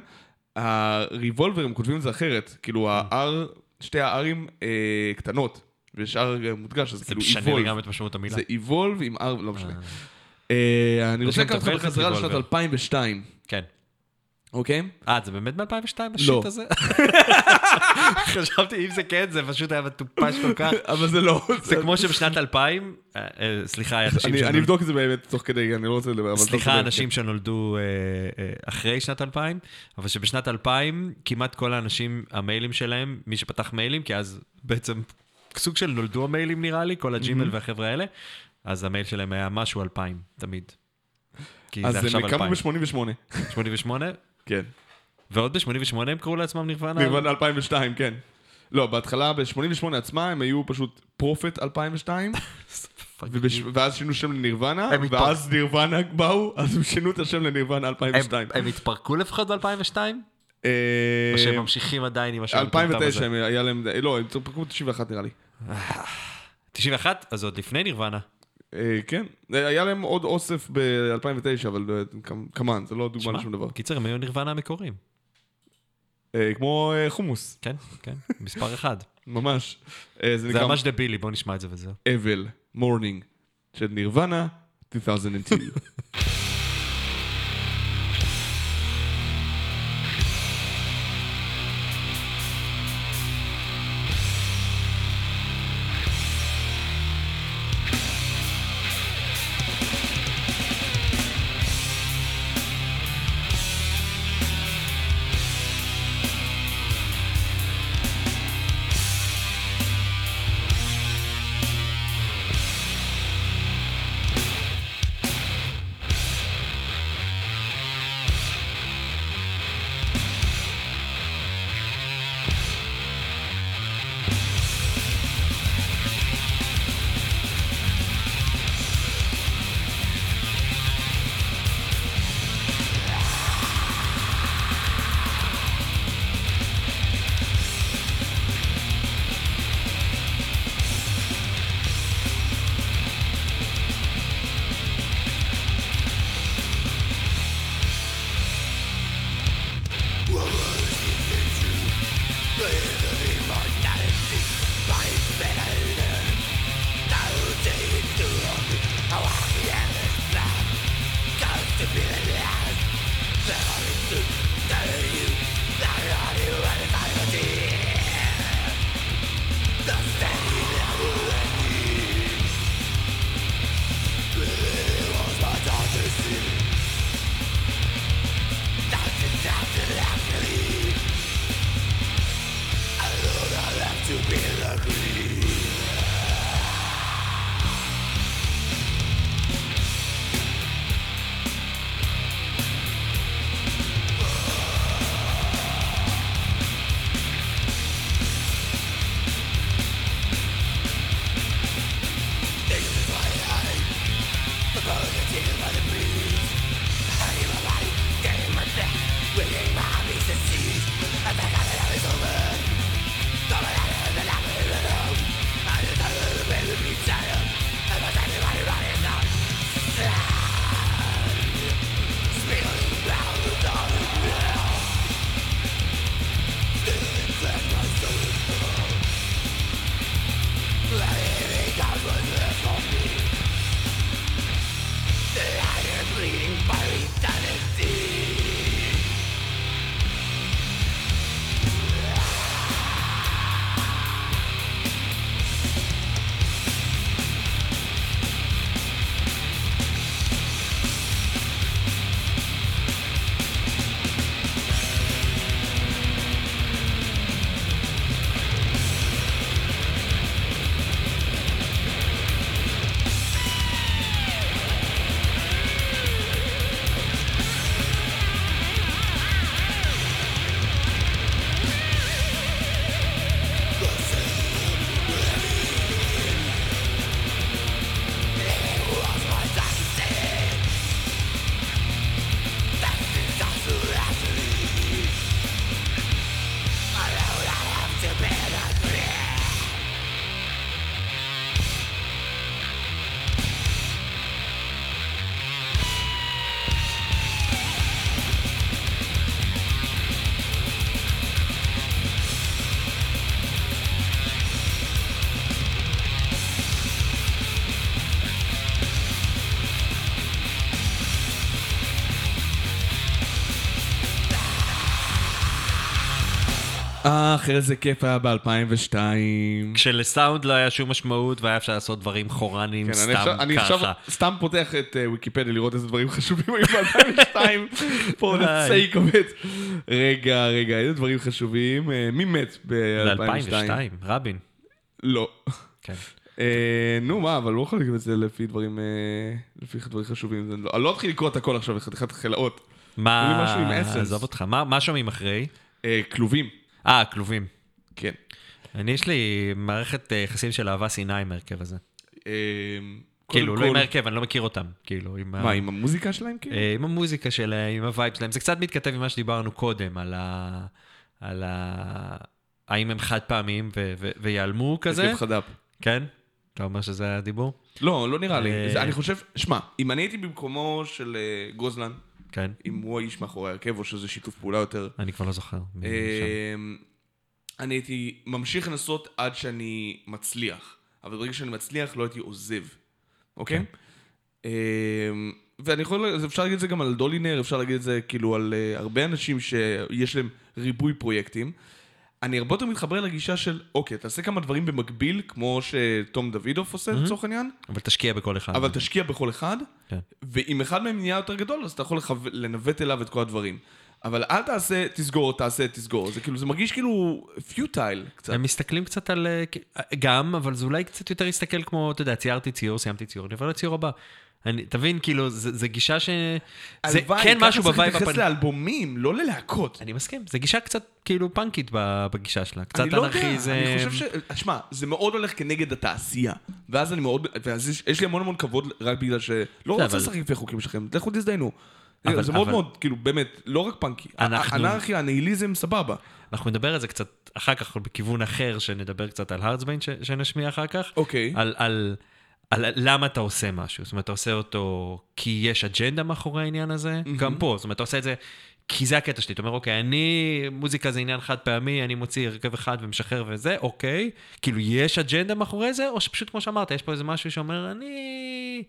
הריבולבר, הם כותבים את זה אחרת. כאילו, ה-R, שתי ה-R'ים אה, קטנות. ושאר אה, מודגש, אז זה כאילו משנה Evolve. לגמרי את משמעות המילה. זה Evolve עם R, לא משנה. אה, אני רוצה לקחת אותך בחזרה לשנת Revolver. 2002, כן. אוקיי? אה, זה באמת ב-2002 לא. השיט הזה? חשבתי, אם זה כן, זה פשוט היה מטופש כל כך. אבל זה לא. זה כמו שבשנת 2000, אה, אה, סליחה, אנשים אני אני שנולדו... אבדוק את זה באמת תוך כדי, אני לא רוצה לדבר. סליחה, אנשים שנולדו אה, אחרי שנת 2000, אבל שבשנת 2000 כמעט כל האנשים, המיילים שלהם, מי שפתח מיילים, כי אז בעצם סוג של נולדו המיילים נראה לי, כל הג'ימל והחבר'ה האלה, אז המייל שלהם היה משהו 2000, תמיד. כי כן. אז זה הם עכשיו קמו 2000. ב-88. 88, כן. ועוד ב-88 הם קראו לעצמם נירוונה? נירוונה 2002, כן. לא, בהתחלה, ב-88 עצמה, הם היו פשוט פרופט 2002, ובש- ואז שינו שם לנירוונה, הם ואז נירוונה באו, אז הם שינו את השם לנירוונה 2002. הם התפרקו לפחות ב-2002? אה, או שהם ממשיכים עדיין עם השם המטומטם 2009 הזה? הם היה להם, לא, הם התפרקו ב-91 נראה לי. 91? אז עוד לפני נירוונה. אה, כן, אה, היה להם עוד אוסף ב-2009, אבל כמובן, זה לא דוגמה לשום דבר. קיצר, הם היו נירוונה המקוריים. אה, כמו אה, חומוס, כן, כן, מספר אחד. ממש. אה, זה ממש דבילי, בוא נשמע את זה וזהו. אבל, Mourning, של נירוונה, 2002. אך, איזה כיף היה ב-2002. כשלסאונד לא היה שום משמעות והיה אפשר לעשות דברים חורניים כן, אני סתם עכשיו- אני עכשיו ככה. סתם פותח את אה, ויקיפדיה לראות איזה דברים חשובים היו ב-2002, for the די. sake of it. רגע, רגע, איזה דברים חשובים? אה, מי מת זה ב-2002? 2002, רבין. לא. כן. אה, נו מה, אבל לא יכול לקרוא את זה לפי דברים, אה, לפי דברים חשובים. לא- אני לא אתחיל לקרוא את הכל עכשיו, חתיכת חלאות. מה... עזוב אותך, מה מה שומעים אחרי? אה, כלובים. אה, כלובים. כן. אני, יש לי מערכת אה, יחסים של אהבה שנאה עם ההרכב הזה. אה, כאילו, לא עם ההרכב, אני לא מכיר אותם. כאילו, עם מה, עם המוזיקה שלהם כאילו? אה, עם המוזיקה שלהם, עם הווייב שלהם. זה קצת מתכתב עם מה שדיברנו קודם, על ה... על ה... האם הם חד פעמיים ו- ויעלמו כזה? הרכב חד"פ. כן? אתה אומר שזה הדיבור? לא, לא נראה לי. אה, אני חושב, שמע, אם אני הייתי במקומו של גוזלן, כן. אם הוא האיש מאחורי ההרכב, או שזה שיתוף פעולה יותר, אני כבר לא זוכר. אה, אני הייתי ממשיך לנסות עד שאני מצליח. אבל ברגע שאני מצליח, לא הייתי עוזב, אוקיי? כן. אה, ואני יכול, אפשר להגיד את זה גם על דולינר, אפשר להגיד את זה כאילו על אה, הרבה אנשים שיש להם ריבוי פרויקטים. אני הרבה יותר מתחבר לגישה של, אוקיי, תעשה כמה דברים במקביל, כמו שתום דוידוף עושה לצורך העניין, אבל תשקיע בכל אחד. אבל תשקיע בכל אחד, כן. ואם אחד מהם נהיה יותר גדול, אז אתה יכול לחו... לנווט אליו את כל הדברים. אבל אל תעשה, תסגור, תעשה, תסגור. זה כאילו, זה מרגיש כאילו futile קצת. הם מסתכלים קצת על... אה, גם, אבל זה אולי קצת יותר יסתכל כמו, אתה יודע, ציירתי ציור, סיימתי ציור, אני עובר לציור הבא. אני, תבין, כאילו, זה, גישה ש... זה הלוואי, כן ככה משהו צריך בווייב להתייחס הפנ... לאלבומים, לא ללהקות. אני מסכים, זה גישה קצת כאילו פאנקית בגישה שלה. קצת אני לא יודע, אנרכיזם. אני חושב ש... שמע, זה מאוד הולך כנגד התעשייה. ואז אני מאוד... ואז יש- יש לי המון המון כבוד רק בגלל שלא רוצה אבל- לשחק לפי החוקים שלכם. לכו תזדיינו. אבל- זה מאוד אבל- מאוד, כאילו, באמת, לא רק פאנקי. אנחנו- האנרכיה, הניהיליזם, סבבה. אנחנו נדבר על זה קצת אחר כך, בכיוון אחר, שנדבר קצת על הארדסביין, ש- שנשמיע אחר כך. אוקיי. על, על, על למה אתה עושה משהו. זאת אומרת, אתה עושה אותו כי יש אג'נדה מאחורי העניין הזה, גם פה. זאת אומרת, אתה עושה את זה כי זה הקטע שלי. אתה אומר, אוקיי, אני, מוזיקה זה עניין חד פעמי, אני מוציא הרכב אחד ומשחרר וזה, אוקיי. כאילו, יש אג'נדה מאחורי זה, או שפשוט, כמו שאמרת, יש פה איזה משהו שאומר, אני...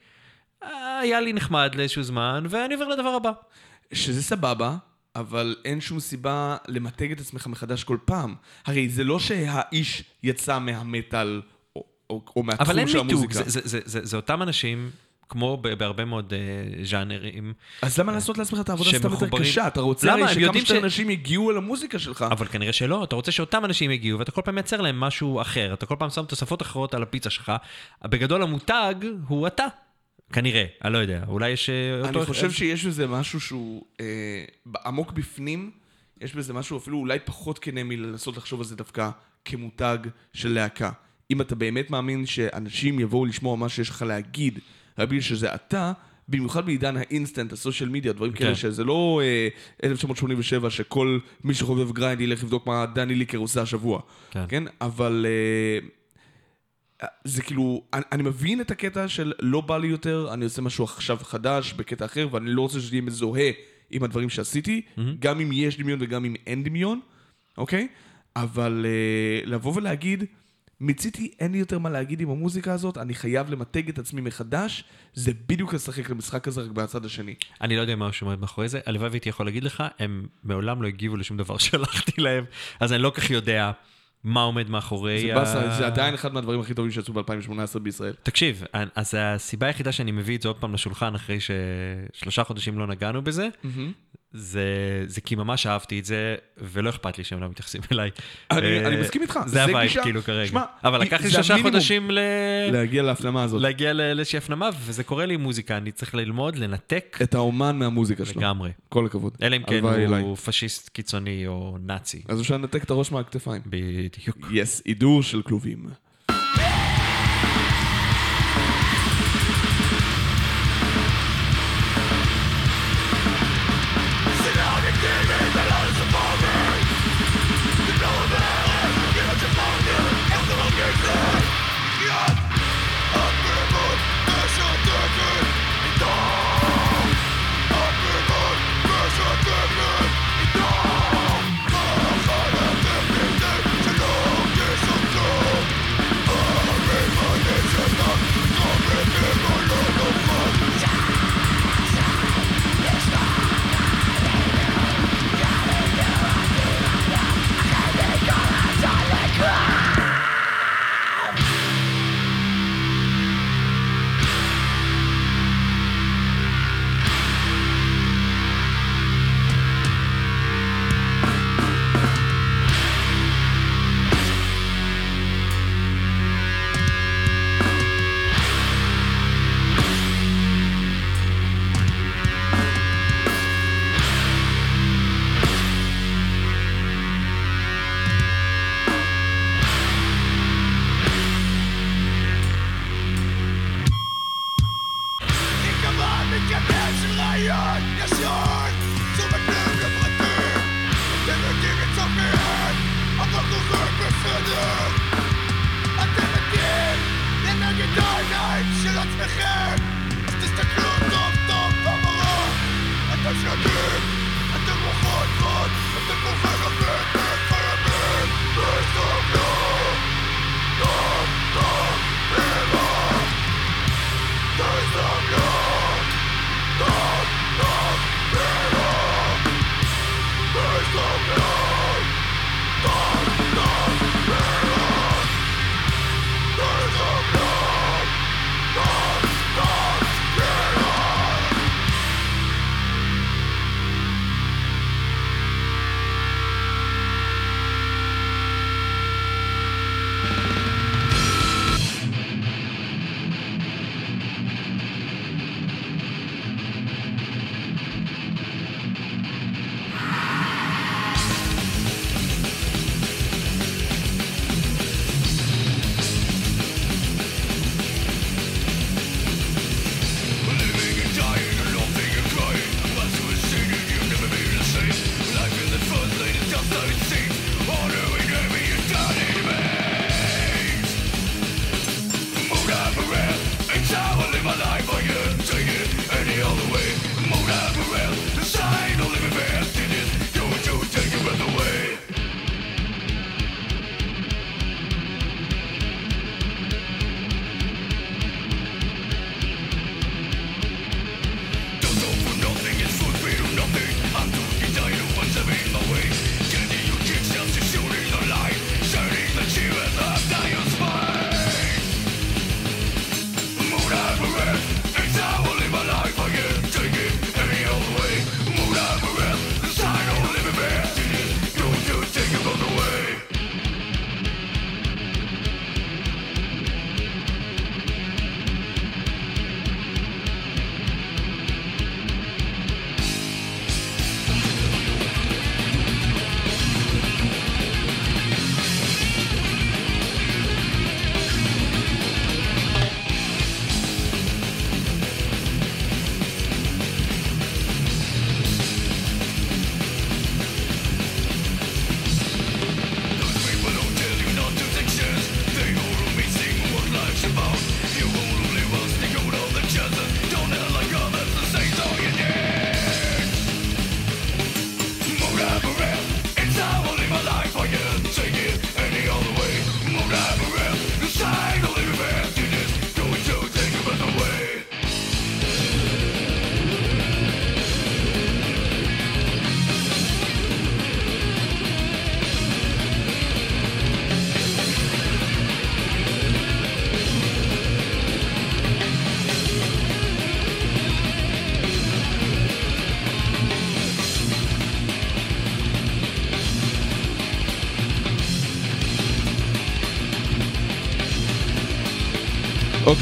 אה, היה לי נחמד לאיזשהו זמן, ואני עובר לדבר הבא. שזה סבבה, אבל אין שום סיבה למתג את עצמך מחדש כל פעם. הרי זה לא שהאיש יצא מהמטאל או, או, אבל מהתחום אין של מיתוג, המוזיקה. זה, זה, זה, זה, זה אותם אנשים, כמו בהרבה מאוד uh, ז'אנרים, אז למה לעשות לעצמך את העבודה סתם יותר קשה? אתה רוצה למה? הרי שכמה יודעים שיותר ש- אנשים יגיעו אל המוזיקה שלך. אבל כנראה שלא, אתה רוצה שאותם אנשים יגיעו, ואתה כל פעם מייצר להם משהו אחר, אתה כל פעם שם תוספות אחרות על הפיצה שלך. בגדול המותג הוא אתה. כנראה, אני לא יודע, אולי יש... אה, אותו- אני חושב שיש בזה משהו שהוא אה, עמוק בפנים, יש בזה משהו אפילו אולי פחות כנה מלנסות לחשוב על זה דווקא כמותג של להקה. אם אתה באמת מאמין שאנשים יבואו לשמוע מה שיש לך להגיד, רק בגלל שזה אתה, במיוחד בעידן האינסטנט, ה social media, דברים כן. כאלה, שזה לא אה, 1987, שכל מי שחובב grind ילך לבדוק מה דני לילקר עושה השבוע. כן. כן? אבל... אה, זה כאילו, אני, אני מבין את הקטע של לא בא לי יותר, אני עושה משהו עכשיו חדש בקטע אחר, ואני לא רוצה שזה יהיה מזוהה עם הדברים שעשיתי, mm-hmm. גם אם יש דמיון וגם אם אין דמיון, אוקיי? אבל uh, לבוא ולהגיד, מיציתי, אין לי יותר מה להגיד עם המוזיקה הזאת, אני חייב למתג את עצמי מחדש, זה בדיוק לשחק למשחק הזה רק מהצד השני. אני לא יודע מה שעומד מאחורי זה, הלוואי והייתי יכול להגיד לך, הם מעולם לא הגיבו לשום דבר שלחתי להם, אז אני לא כך יודע מה עומד מאחורי... זה ה- באסה, זה עדיין אחד מהדברים הכי טובים שיצאו ב-2018 בישראל. תקשיב, אז הסיבה היחידה שאני מביא את זה עוד פעם לשולחן אחרי ששלושה חודשים לא נגענו בזה, זה, זה כי ממש אהבתי את זה, ולא אכפת לי שהם לא מתייחסים אליי. אני- אה, אני מסכים איתך, זה הווייב גישה- כאילו כרגע. שמע, אבל לקח לי שלושה. חודשים ל... להגיע להפנמה הזאת. להגיע לאיזושהי הפנמה, וזה קורה לי עם מוזיקה, אני צריך ללמוד, לנתק את האומן מהמוזיקה שלו. לגמרי. כל הכבוד. אלא אם כן הלוואי אליי. הוא פשיסט קיצוני או נאצי. אז אפשר לנתק את הראש מהכתפיים. בדיוק. יס, הידור של כלובים.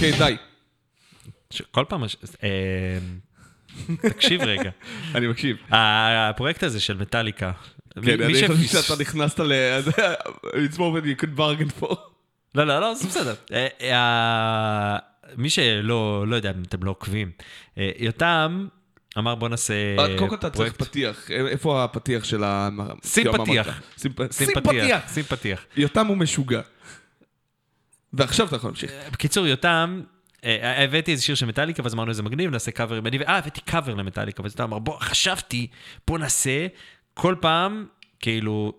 אוקיי, די. כל פעם, אה, תקשיב רגע. אני מקשיב. הפרויקט הזה של מטאליקה, כן, אני חושב שאתה נכנסת ל... It's more than you could bargain for. לא, לא, לא, זה בסדר. אה, אה, מי שלא לא יודע אם אתם לא עוקבים, יותם אמר בוא נעשה אה, קודם כל אתה צריך פרויקט. פתיח. איפה הפתיח של ה... שים פתיח. שים פתיח. שים פתיח. יותם הוא משוגע. ועכשיו אתה יכול להמשיך. בקיצור, יותם, אה, הבאתי איזה שיר של מטאליקה, ואז אמרנו איזה מגניב, נעשה קאבר עם אה, הבאתי קאבר למטאליקה, ואז יותם אמר, בוא, חשבתי, בוא נעשה כל פעם, כאילו...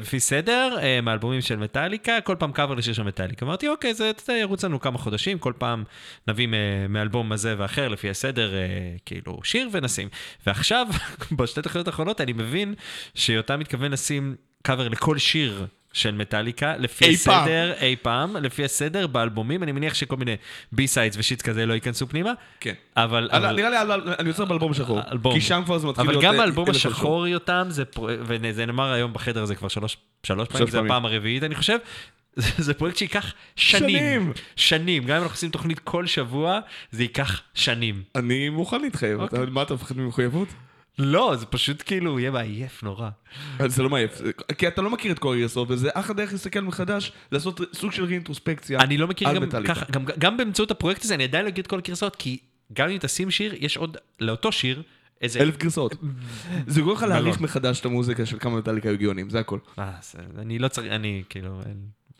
לפי סדר? אה, מאלבומים של מטאליקה, כל פעם קאבר לשיר של מטאליקה. אמרתי, אוקיי, זה אתה יודע, ירוץ לנו כמה חודשים, כל פעם נביא מאלבום הזה ואחר, לפי הסדר, אה, כאילו, שיר ונשים. ועכשיו, בשתי תחנות האחרונות, אני מבין שיותם מתכוון לשים קאבר לכל שיר. של מטאליקה, לפי אי פעם. הסדר, אי פעם, לפי הסדר, באלבומים, אני מניח שכל מיני B-sides ו shit כזה לא ייכנסו פנימה, כן. אבל... אבל- אבל- נראה לי על- אני עוצר באלבום השחור. אלבום. כי שם כבר זה מתחיל אבל להיות... גם אה, האלבום. השחור יותם, זה וזה נאמר היום בחדר הזה כבר שלוש שלוש פעמים, זה. הפעם הרביעית, אני חושב. זה פרויקט שייקח שנים. שנים. שנים. גם אם אנחנו עושים תוכנית כל שבוע, זה ייקח שנים. אני מוכן להתחייב. אוקיי. אתה- מה אתה מפחד ממחויבות? לא, זה פשוט כאילו, יהיה מעייף נורא. זה לא מעייף. כי אתה לא מכיר את כל הגרסאות, וזה אחלה דרך להסתכל מחדש, לעשות סוג של רeintrosפקציה אני לא מכיר גם. ככה, גם, גם באמצעות הפרויקט הזה, אני עדיין לא אגיד את כל הגרסאות, כי גם אם תשים שיר, יש עוד, לאותו שיר, איזה... אלף גרסאות. זה גורם לך להעריך מלון. מחדש את המוזיקה של כמה מטאליקה היו גאונים, זה הכל. אה, אני לא צריך, אני כאילו,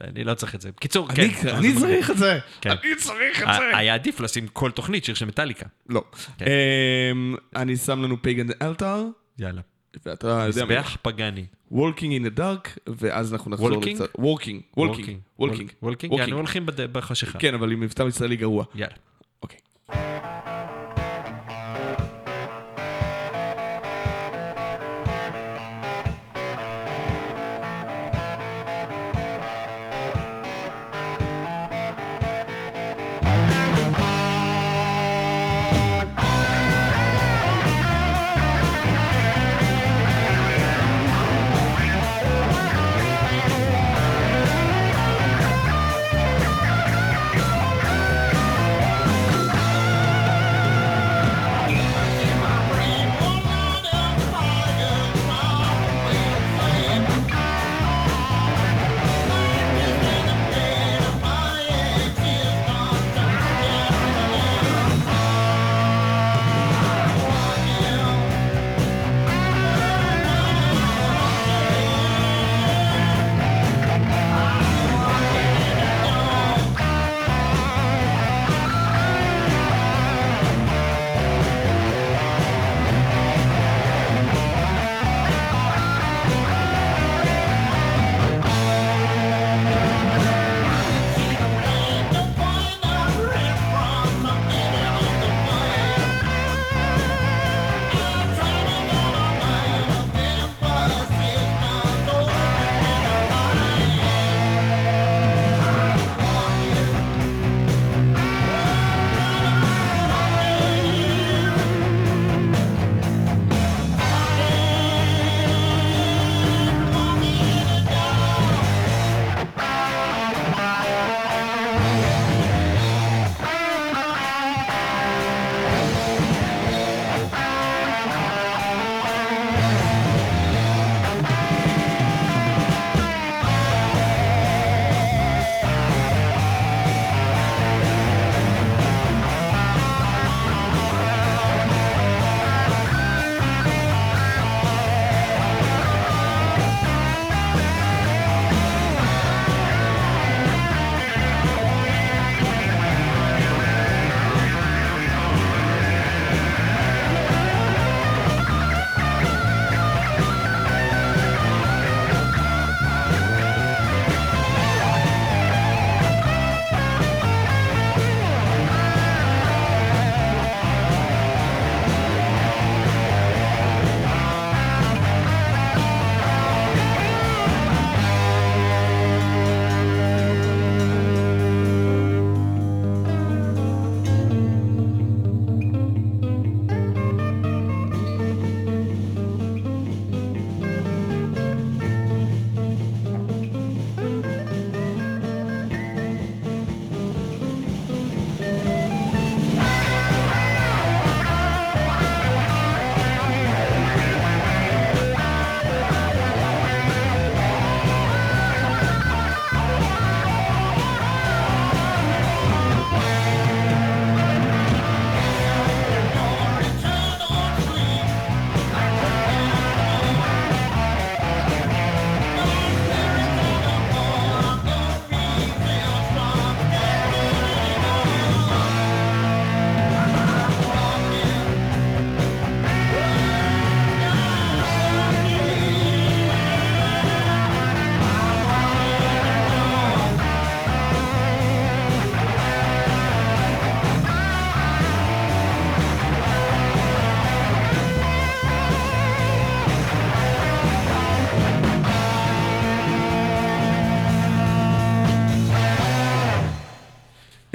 אני לא צריך את זה. בקיצור, אני- כן. אני צריך את זה. כן. אני צריך את זה. היה עדיף לשים כל תוכנית שיר של מטאליקה. לא. כן. אמ, אני שם לנו Pagan Altar, יאללה. ואתה יודע. מזבח פגאני. In the dark, ואז אנחנו נחזור Walking? לקצת... Walking. Walking. Walking. Walking? יענו הולכים בחשיכה. כן, אבל עם מבטא ישראלי גרוע. יאללה.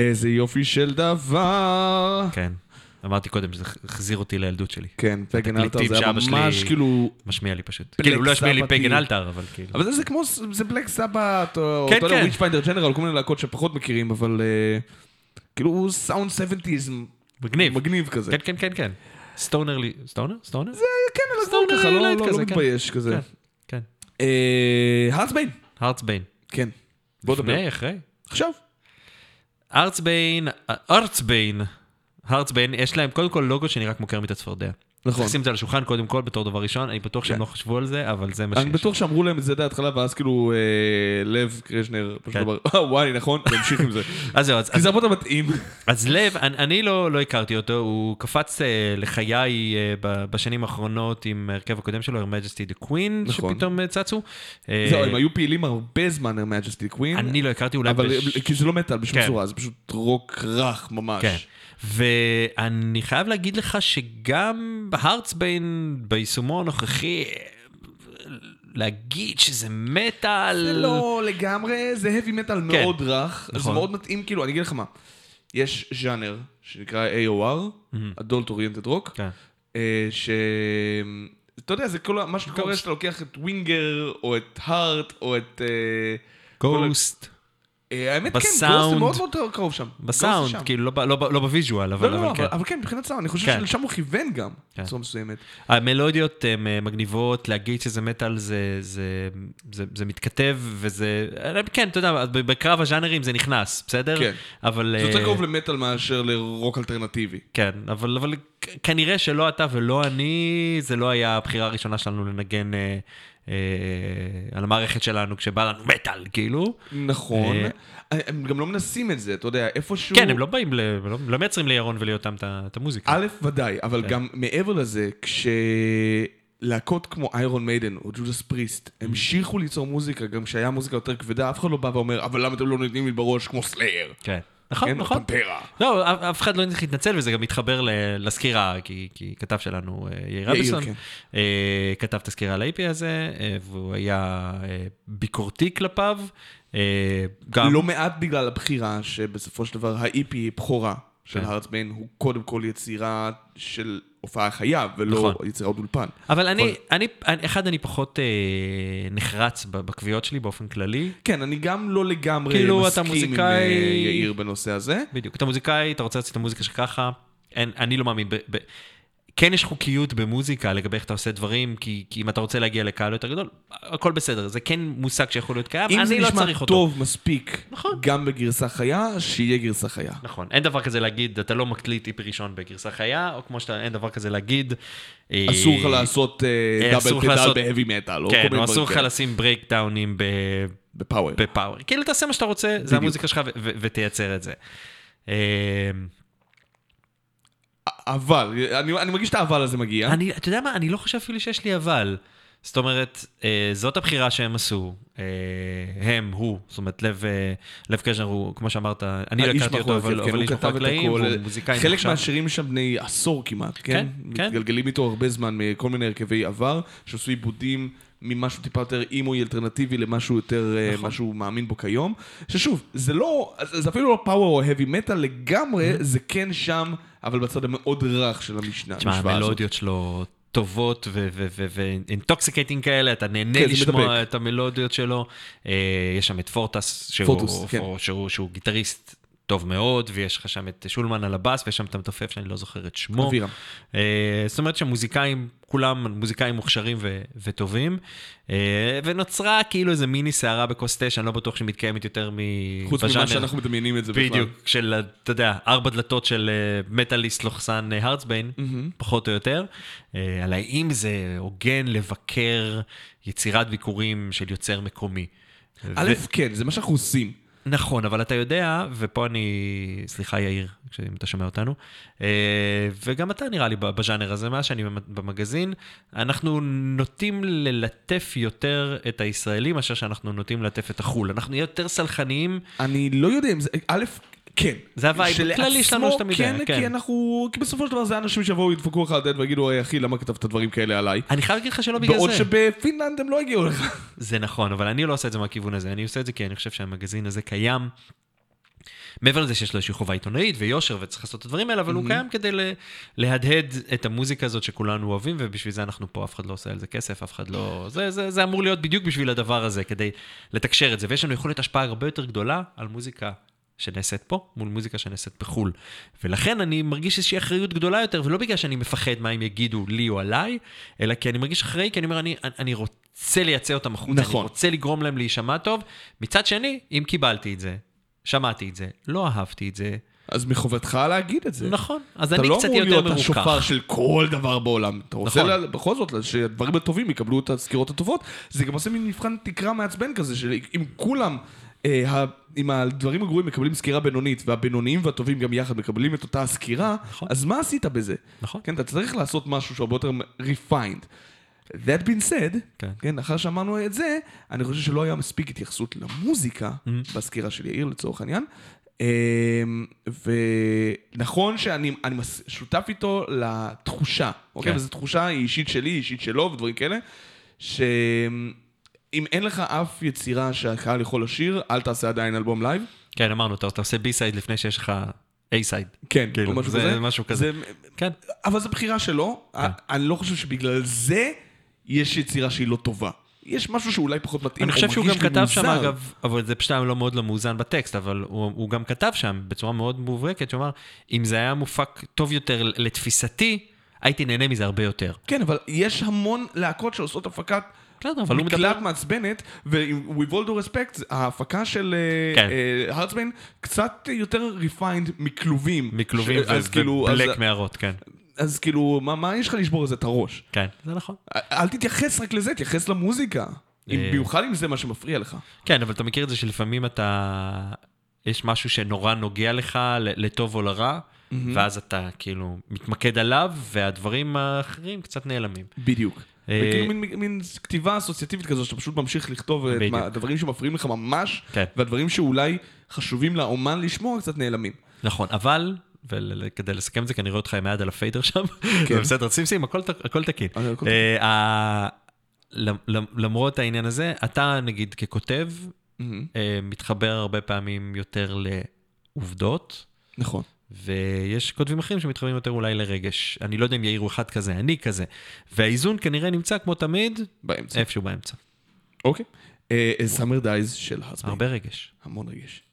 איזה יופי של דבר. כן. אמרתי קודם שזה החזיר אותי לילדות שלי. כן, Pagan התקליטים זה היה ממש כאילו... משמיע לי פשוט. כאילו, לא השמיע לי Pagan כאילו. Altar, אבל כאילו. אבל זה, זה כמו, זה בלק סבת, או כן, אתה יודע, כן. Witchfinder General, כל מיני להקות שפחות מכירים, אבל אה, כאילו הוא סאונד 70's מגניב. מגניב כזה. כן, כן, כן, כן. stoner לי... stoner? stoner? זה כן, על stoner ככה, לא- לא לא כן. מתבייש כזה. כן, כן. הארטסביין, הארטסביין. כן. בוא נדבר. לפני, אחרי. עכשיו. ארצביין, ארצביין, הרצביין, יש להם קודם כל לוגו שנראה כמו קרמית הצפרדע. נכון. נשים את זה על השולחן קודם כל בתור דבר ראשון, אני בטוח שהם כן. לא חשבו על זה, אבל זה מה שיש. אני בטוח שאמרו להם את זה די ההתחלה, ואז כאילו אה, לב קרשנר פשוט כן. אמר, "אה, וואי, נכון, נמשיך עם זה. אז זהו, אז- כי זה הרבה יותר מתאים. אז לב, אני, לא, לא הכרתי אותו, הוא קפץ uh, לחיי בשנים האחרונות עם ההרכב הקודם שלו, Her Majesty the Queen, נכון. שפתאום צצו. אה, זהו, הם היו פעילים הרבה זמן, Her Majesty Queen. אני לא הכרתי אולי... כי זה לא מטאל בשום כן. צורה, זה פשוט רוק רך ממש. ואני חייב להגיד לך שגם הארטסביין ביישומו הנוכחי, להגיד שזה מטאל... זה לא לגמרי, זה heavy metal כן. מאוד רך. זה נכון. מאוד מתאים, כאילו, אני אגיד לך מה. יש ז'אנר שנקרא AOR, Adult Oriented Rock, כן. אה, ש... אתה יודע, זה כל מה שקורה שאתה לוקח את ווינגר, או את הארט, או את... אה, גוסט. אה, האמת כן, גוסט. מאוד מאוד קרוב שם. בסאונד. כאילו, לא לא לא ב visual, לא, אבל לא, אבל לא, כן. אבל- כן, מבחינת סאונד, אני חושב כן. שלשם הוא כיוון גם, כן. בצורה מסוימת. המלודיות הן אה, מגניבות, להגיד שזה מטאל זה, מתכתב, וזה... אה, כן, אתה יודע, בקרב הז'אנרים זה נכנס, בסדר? כן. אבל... זה יותר קרוב למטאל מאשר לרוק אלטרנטיבי. כן, אבל, כנראה שלא אתה ולא אני, זה לא היה הבחירה הראשונה שלנו לנגן אה, על המערכת שלנו כשבא לנו מטאל, כאילו. נכון. אה, הם גם לא מנסים את זה, אתה יודע, איפשהו... כן, הם לא באים, ל, לא, לא מייצרים לירון וליותם את המוזיקה. א', ודאי, אבל כן. גם מעבר לזה, כשלהקות כמו איירון מיידן או ג'ודס פריסט Mm. המשיכו ליצור מוזיקה, גם כשהיה מוזיקה יותר כבדה, אף אחד לא בא ואומר, אבל למה אתם לא נותנים לי בראש כמו סלייר? כן. נכון, כן, נכון. פנטרה. לא, אף- אחד לא צריך להתנצל, וזה גם מתחבר לסקירה, כי, כי כתב שלנו, אה, יאיר אביסון, כן. אה, כתב את הסקירה ל-AP הזה, אה, והוא היה ביקורתי כלפיו. גם... לא מעט בגלל הבחירה שבסופו של דבר ה-EP בכורה של כן. הארטסביין הוא קודם כל יצירה של הופעה חיה, ולא נכון. יצירת אולפן. אבל אני, נכון. אני, אני, אחד, אני פחות אה, נחרץ בקביעות שלי באופן כללי. כן, אני גם לא לגמרי כאילו, מסכים עם מוזיקאי- אה, יאיר בנושא הזה. בדיוק. אתה מוזיקאי, אתה רוצה לעשות את המוזיקה שלך ככה, אין, אני לא מאמין. ב, ב, כן יש חוקיות במוזיקה לגבי איך אתה עושה דברים, כי, כי אם אתה רוצה להגיע לקהל יותר גדול, הכל בסדר. זה כן מושג שיכול להיות קיים, אם זה אני לא נשמע צריך אותו. טוב מספיק, נכון. גם בגרסה חיה, שיהיה גרסה חיה. נכון, אין דבר כזה להגיד, אתה לא מקליט איפי ראשון בגרסה חיה, או כמו שאתה, אין דבר כזה להגיד... אה, אסור לך לעשות אה, דאבל פדל בהאבי מטאל, כן, או אסור לך כאלה. לשים ברייקדאונים ב- בפאוור. בפאוור. כאילו, תעשה מה שאתה רוצה, זה. המוזיקה שלך, ותייצר את זה. אבל, אני אני מרגיש את האבל הזה מגיע. אני, אתה יודע מה, אני לא חושב אפילו שיש לי אבל. זאת אומרת, אה, זאת הבחירה שהם עשו, אה, הם, הוא, זאת אומרת, לב, אה, לב קז'נר הוא, כמו שאמרת, אני לא האיש הכרתי אותו, אבל ההרכב, אבל כן, איש הוא כתב מאחורי את הקלעים, הכל. והוא מוזיקאי חלק מוכשר. מהשירים שם בני עשור כמעט, כן? כן, כן. מתגלגלים איתו הרבה זמן מכל מיני הרכבי עבר, שעשו עיבודים ממשהו טיפה יותר emo אלטרנטיבי למשהו יותר, אה, נכון. משהו מאמין בו כיום. ששוב, זה לא, זה אפילו לא power או heavy metal לגמרי, זה כן שם, אבל בצד המאוד רך של המשנה. תשמע. המלודיות שלו טובות ו intoxicating כאלה, אתה נהנה כן, לשמוע. את המלודיות שלו. אה, יש שם את פורטיס, שהוא- פורטיס, כן. שהוא- שהוא גיטריסט טוב מאוד, ויש לך שם את שולמן על הבאס, ויש שם את המתופף שאני לא זוכר את שמו. אבירם. אה, זאת אומרת שהמוזיקאים, כולם מוזיקאים מוכשרים ו- וטובים, אה, ונוצרה כאילו איזה מיני סערה בכוס תה, שאני לא בטוח שמתקיימת יותר מ... חוץ ממה בז'אנר. שאנחנו מדמיינים את זה בכלל. בדיוק, של, אתה יודע, ארבע דלתות של אה, מטאליסט לוחסן הרצביין, פחות או יותר, אה, על האם זה הוגן לבקר יצירת ביקורים של יוצר מקומי. א', כן, זה מה שאנחנו עושים. נכון, אבל אתה יודע, ופה אני, סליחה יאיר, אם אתה שומע אותנו, אה, וגם אתה נראה לי בז'אנר הזה, מאז שאני במגזין, אנחנו נוטים ללטף יותר את הישראלים מאשר שאנחנו נוטים ללטף את החו"ל. אנחנו נהיה יותר סלחניים, אני לא יודע אם זה, א', כן. זה ה vibe הכללי שלנו שתמיד כן, היה, כי כן. אנחנו, כי בסופו של דבר זה אנשים שיבואו, ידפקו לך על הדלת ויגידו, "היי, אחי, למה כתבת דברים כאלה עליי? אני חייב להגיד לך שלא בגלל בעוד זה. שבפינלנד הם לא הגיעו לך. זה נכון, אבל אני לא עושה את זה מהכיוון הזה, אני עושה את זה כי אני חושב שהמגזין הזה קיים. מעבר לזה שיש לו איזושהי חובה עיתונאית ויושר וצריך לעשות את הדברים האלה, אבל הוא קיים כדי להדהד את המוזיקה הזאת שכולנו אוהבים, ובשביל זה אנחנו פה, אף אחד לא עושה על זה כסף, אף אחד לא... זה, זה, זה אמור להיות בדיוק בשביל הדבר הזה, כדי לתקשר את זה, ויש לנו יכולת השפעה הרבה יותר גדולה על מוזיקה שנעשית פה, מול מוזיקה שנעשית בחו"ל. ולכן אני מרגיש איזושהי אחריות גדולה יותר, ולא בגלל שאני מפחד מה הם יגידו לי או עליי, אלא כי אני מרגיש אחראי, כי אני אומר, אני, אני רוצה לייצא אותם החוצה, נכון. אני רוצה לגרום להם להישמע טוב. מצד שני, אם קיבלתי את זה, שמעתי את זה, לא אהבתי את זה, אז מחובתך להגיד את זה. נכון, אז אתה אני לא קצת אמור יותר להיות מרוכך. השופר של כל דבר בעולם. אתה רוצה נכון. לה, בכל זאת שהדברים הטובים יקבלו את הסקירות הטובות. זה גם עושה מין מבחן תקרה מעצבן כזה, שאם כולם, אם הדברים הגרועים מקבלים סקירה בינונית, והבינוניים והטובים גם יחד מקבלים את אותה הסקירה, נכון. אז מה עשית בזה? נכון. כן, אתה צריך לעשות משהו שהוא הרבה יותר refined. That being said, כן. כן, אחר שאמרנו את זה, אני חושב שלא היה מספיק התייחסות למוזיקה Mm-hmm. בסקירה של יאיר לצורך העניין. אמ, ונכון שאני מס- שותף איתו לתחושה, אוקיי? כן. וזו תחושה היא אישית שלי, אישית שלו ודברים כאלה, שאם אין לך אף יצירה שהקהל יכול לשיר, אל תעשה עדיין אלבום לייב. כן, אמרנו, אתה עושה B-side לפני שיש לך A-side. כן, כאילו, או משהו זה כזה. משהו כזה. זה- כן. אבל זו בחירה שלו, אני לא חושב שבגלל זה יש יצירה שהיא לא טובה. יש משהו שאולי פחות מתאים, אני חושב שהוא גם כתב שם. אגב, אבל זה פשוט היה לא מאוד לא מאוזן בטקסט, אבל הוא, הוא גם כתב שם בצורה מאוד מובהקת, שהוא אמר, אם זה היה מופק טוב יותר לתפיסתי, הייתי נהנה מזה הרבה יותר. כן, אבל יש המון להקות שעושות הפקת בסדר, אבל הוא מדבר... מקלט מעצבנת, ו-with all due respect, ההפקה של כן. הרצמן קצת יותר refined מכלובים. מכלובים כאילו, ובלק מערות, כן. אז כאילו, מה- יש לך לשבור לזה את הראש? כן, זה נכון. אל תתייחס רק לזה, תתייחס למוזיקה. אה. במיוחד אם זה מה שמפריע לך. כן, אבל אתה מכיר את זה שלפעמים אתה... יש משהו שנורא נוגע לך, לטוב או לרע, ואז אתה כאילו מתמקד עליו, והדברים האחרים קצת נעלמים. בדיוק. אה, וכאילו מין, מין כתיבה אסוציאטיבית כזו, שאתה פשוט ממשיך לכתוב את בדיוק. מה- הדברים שמפריעים לך ממש, כן. והדברים שאולי חשובים לאומן לשמוע קצת נעלמים. נכון, אבל, וכדי לסכם את זה, כי אני רואה אותך עם היד על הפיידר שם, כן. בסדר, שים שים, הכל הכל תקין. אה, אה, למרות העניין הזה, אתה נגיד ככותב, אה, מתחבר הרבה פעמים יותר לעובדות, נכון. ויש כותבים אחרים שמתחברים יותר אולי לרגש. אני לא יודע אם יאיר הוא אחד כזה, אני כזה. והאיזון כנראה נמצא כמו תמיד, באמצע. איפשהו באמצע. אוקיי. סאמר דייז של הסבי. הרבה רגש. המון רגש.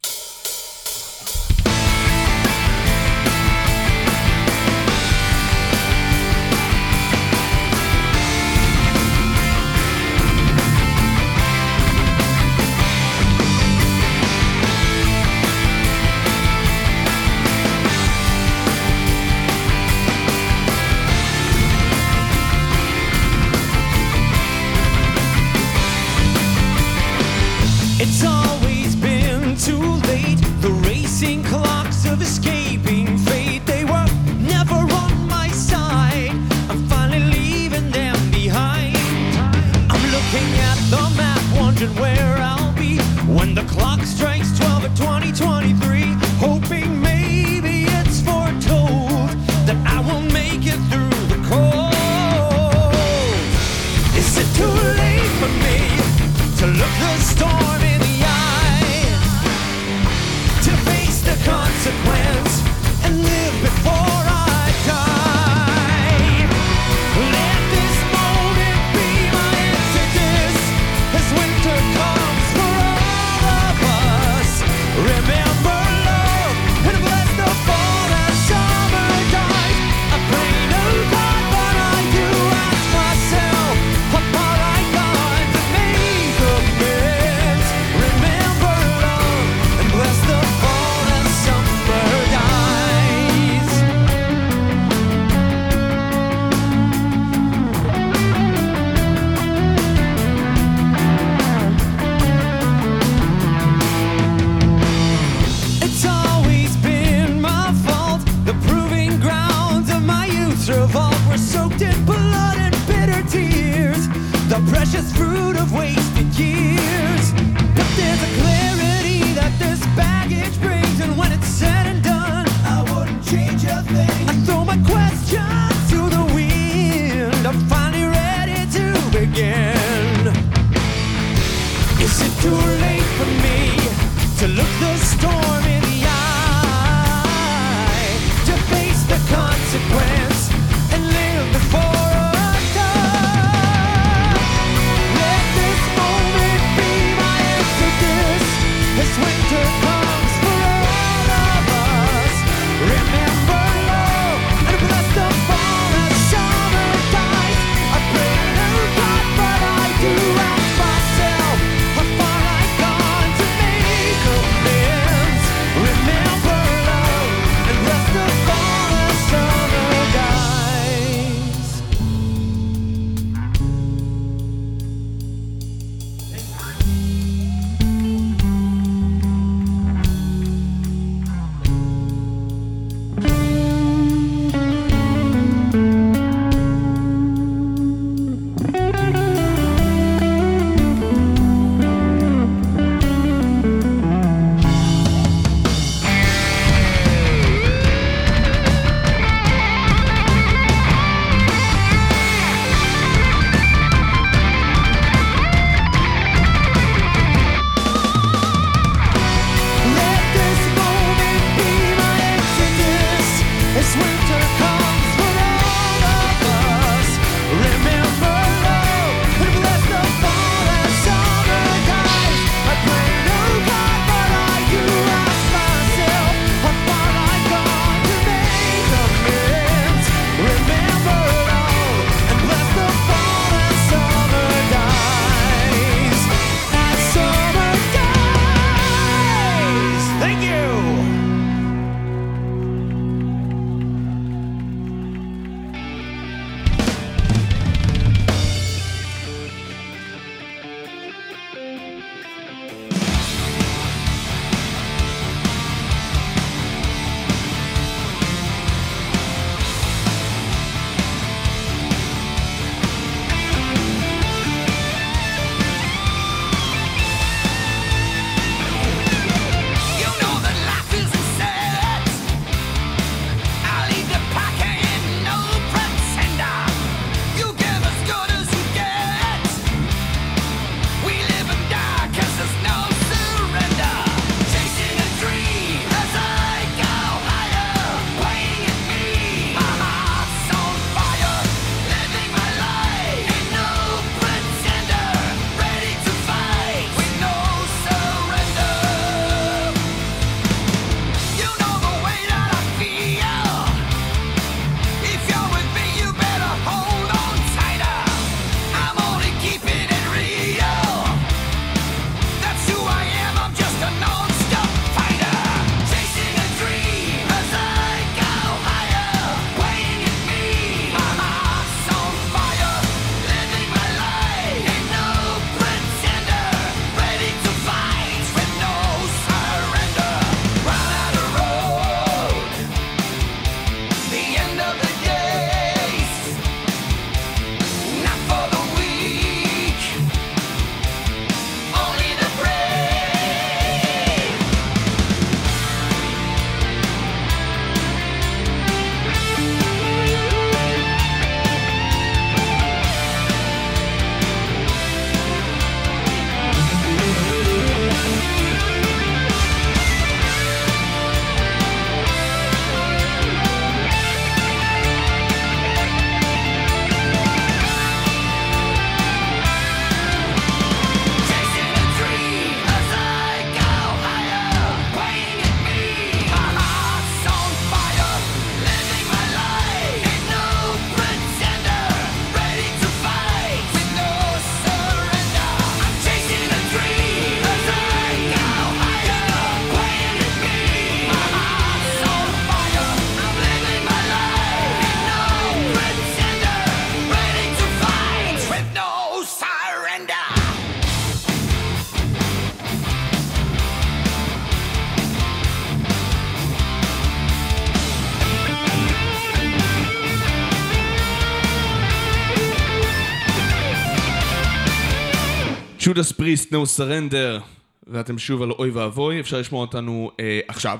ג'ודס פריסט, נו סרנדר, ואתם שוב על אוי ואבוי, אפשר לשמוע אותנו אה, עכשיו.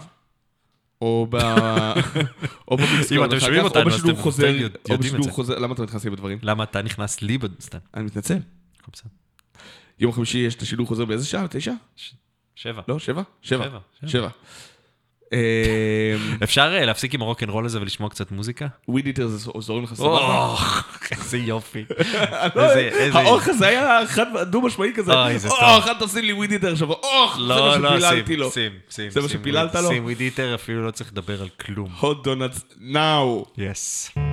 או ב... או אתם אחר כך, או בשידור חוזר, או בשידור. חוזר, למה אתה נכנס לי בדברים? למה אתה נכנס לי בסתם? אני מתנצל. יום חמישי יש את השידור חוזר באיזה שעה? תשע? שבע. לא, שבע? שבע. שבע, אפשר אה, להפסיק עם הרוקנרול הזה ולשמוע קצת מוזיקה? וויד איטר זה זורם לך סבבה? איזה יופי. לא, האוך הזה היה חד דו משמעי כזה. אוי, זה טוב. אוח, אל תשים לי וויד איטר עכשיו. אוח, זה מה לא, לא, שפיללתי לו. שים, שים. זה מה שפיללת לו? שים וויד איטר, אפילו לא צריך לדבר על כלום. hot donuts now. יס. Thank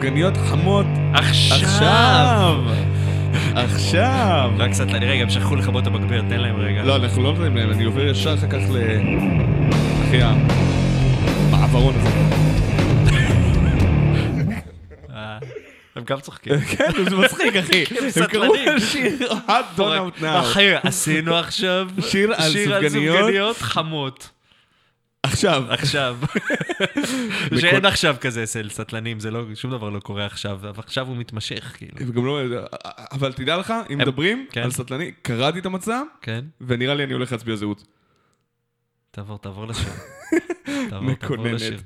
סופגניות חמות עכשיו! עכשיו! רק קצת, רגע, הם שכחו לכבות את המגביר, תן להם רגע. לא, אנחנו לא נותנים להם, אני עובר ישר אחר כך ל... אחי המעברון הזה. אה, הם גם צוחקים. כן, זה מצחיק, אחי. הם קראו. לשיר hot out now. אחי, עשינו עכשיו שיר על. סופגניות חמות. עכשיו. עכשיו. שאין עכשיו כזה אצל סטלנים, זה לא, שום דבר לא קורה עכשיו, אבל עכשיו הוא מתמשך, כאילו. וגם לא... אבל תדע לך, אם מדברים כן. על סטלני, קראתי את המצע, כן? ונראה לי אני הולך להצביע זהות. תעבור, תעבור לשיר. תעבור, תעבור. לשיר.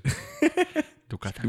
דוקת.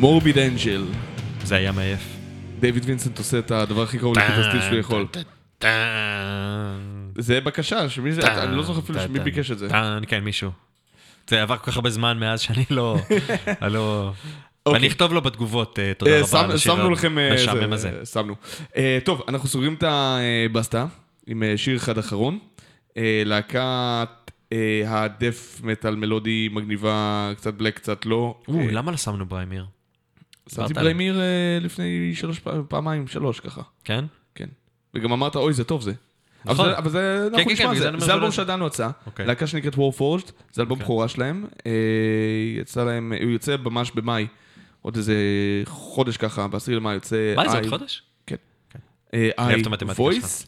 מורביד אנג'ל. זה היה מעייף. דיוויד וינסנט עושה את הדבר הכי קרוב לקטע סטיל שהוא יכול. זה בקשה, שמי זה, אני לא זוכר אפילו שמי ביקש את זה. כן, מישהו. זה עבר כל כך הרבה זמן מאז שאני לא... אני לא... אוקיי. ואני אכתוב לו בתגובות, אה, תודה אה, רבה שם- על השיר. אה, המשעמם זה, הזה. אה, שמנו. אה, טוב, אנחנו סוגרים את הבסטה עם אה, שיר אחד אחרון. אה, להקת אה, הדף מטאל מלודי מגניבה, קצת בלק, קצת לא. אה, למה לא שמנו בריימיר? שמתי דיברת בריימיר אה, לפני שלוש פעמיים, שלוש ככה. כן? כן. וגם אמרת, אוי, זה טוב זה. אבל נכון. זה- אבל זה, אנחנו כן, כן, נשמע, בגלל זה- אלבום שעדיין לא יצא. אוקיי. להקה שנקראת Warforged, זה אלבום. בכורה שלהם. אה, יצא להם, הוא יוצא ממש במאי, עוד איזה חודש ככה, ב-10 למאי יוצא... מה זה עוד חודש? אה, את I המתמטיקה Voice,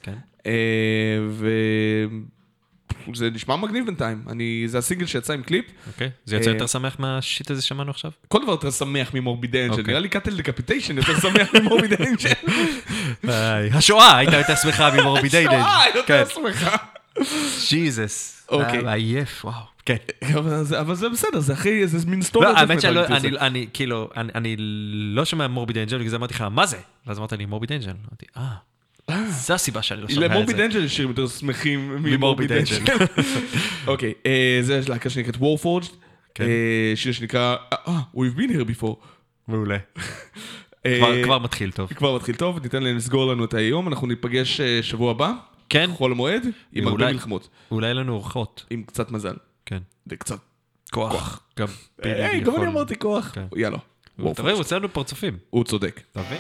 כן. וזה נשמע מגניב בינתיים. אני, זה הסינגל שיצא עם קליפ. אוקיי. זה יוצא אה, יותר שמח מה shit הזה שמענו עכשיו? כל דבר יותר שמח ממורביד אנג'ל. אוקיי. נראה לי קאטל דקפיטיישן יותר שמח ממורביד אנג'ל. השואה הייתה יותר שמחה ממורביד אנג'ל. שואה, כן, יותר שמחה. ג'יזוס. אוקיי. אה, עייף, וואו. כן. אבל זה- זה בסדר, זה הכי, זה מין story. לא, האמת שאני לא, אני- כאילו, אני לא שומע מורביד אנג'ל, בגלל זה אמרתי לך, מה זה? ואז אמרת לי, מורביד אנג'ל. אמרתי, אה, זו הסיבה שאני לא שומע את זה. למורביד אנג'ל יש שירים יותר שמחים ממורביד אנג'ל. אוקיי, אה, זה יש להקה שנקראת Warforged. כן. אה, שיר שנקרא, אה, We've been here before. מעולה. אה, כבר- מתחיל טוב. כבר מתחיל טוב, ניתן להם לסגור לנו את היום, אנחנו ניפגש אה, שבוע הבא, כן, חול המועד, עם הרבה מלחמות, אולי לנו אורחות. עם קצת מזל. כן. וקצת כוח. גם היי, גם אני אמרתי כוח. כן. יאללה. אתה רואה, הוא עושה לנו פרצופים. הוא צודק. אתה מבין?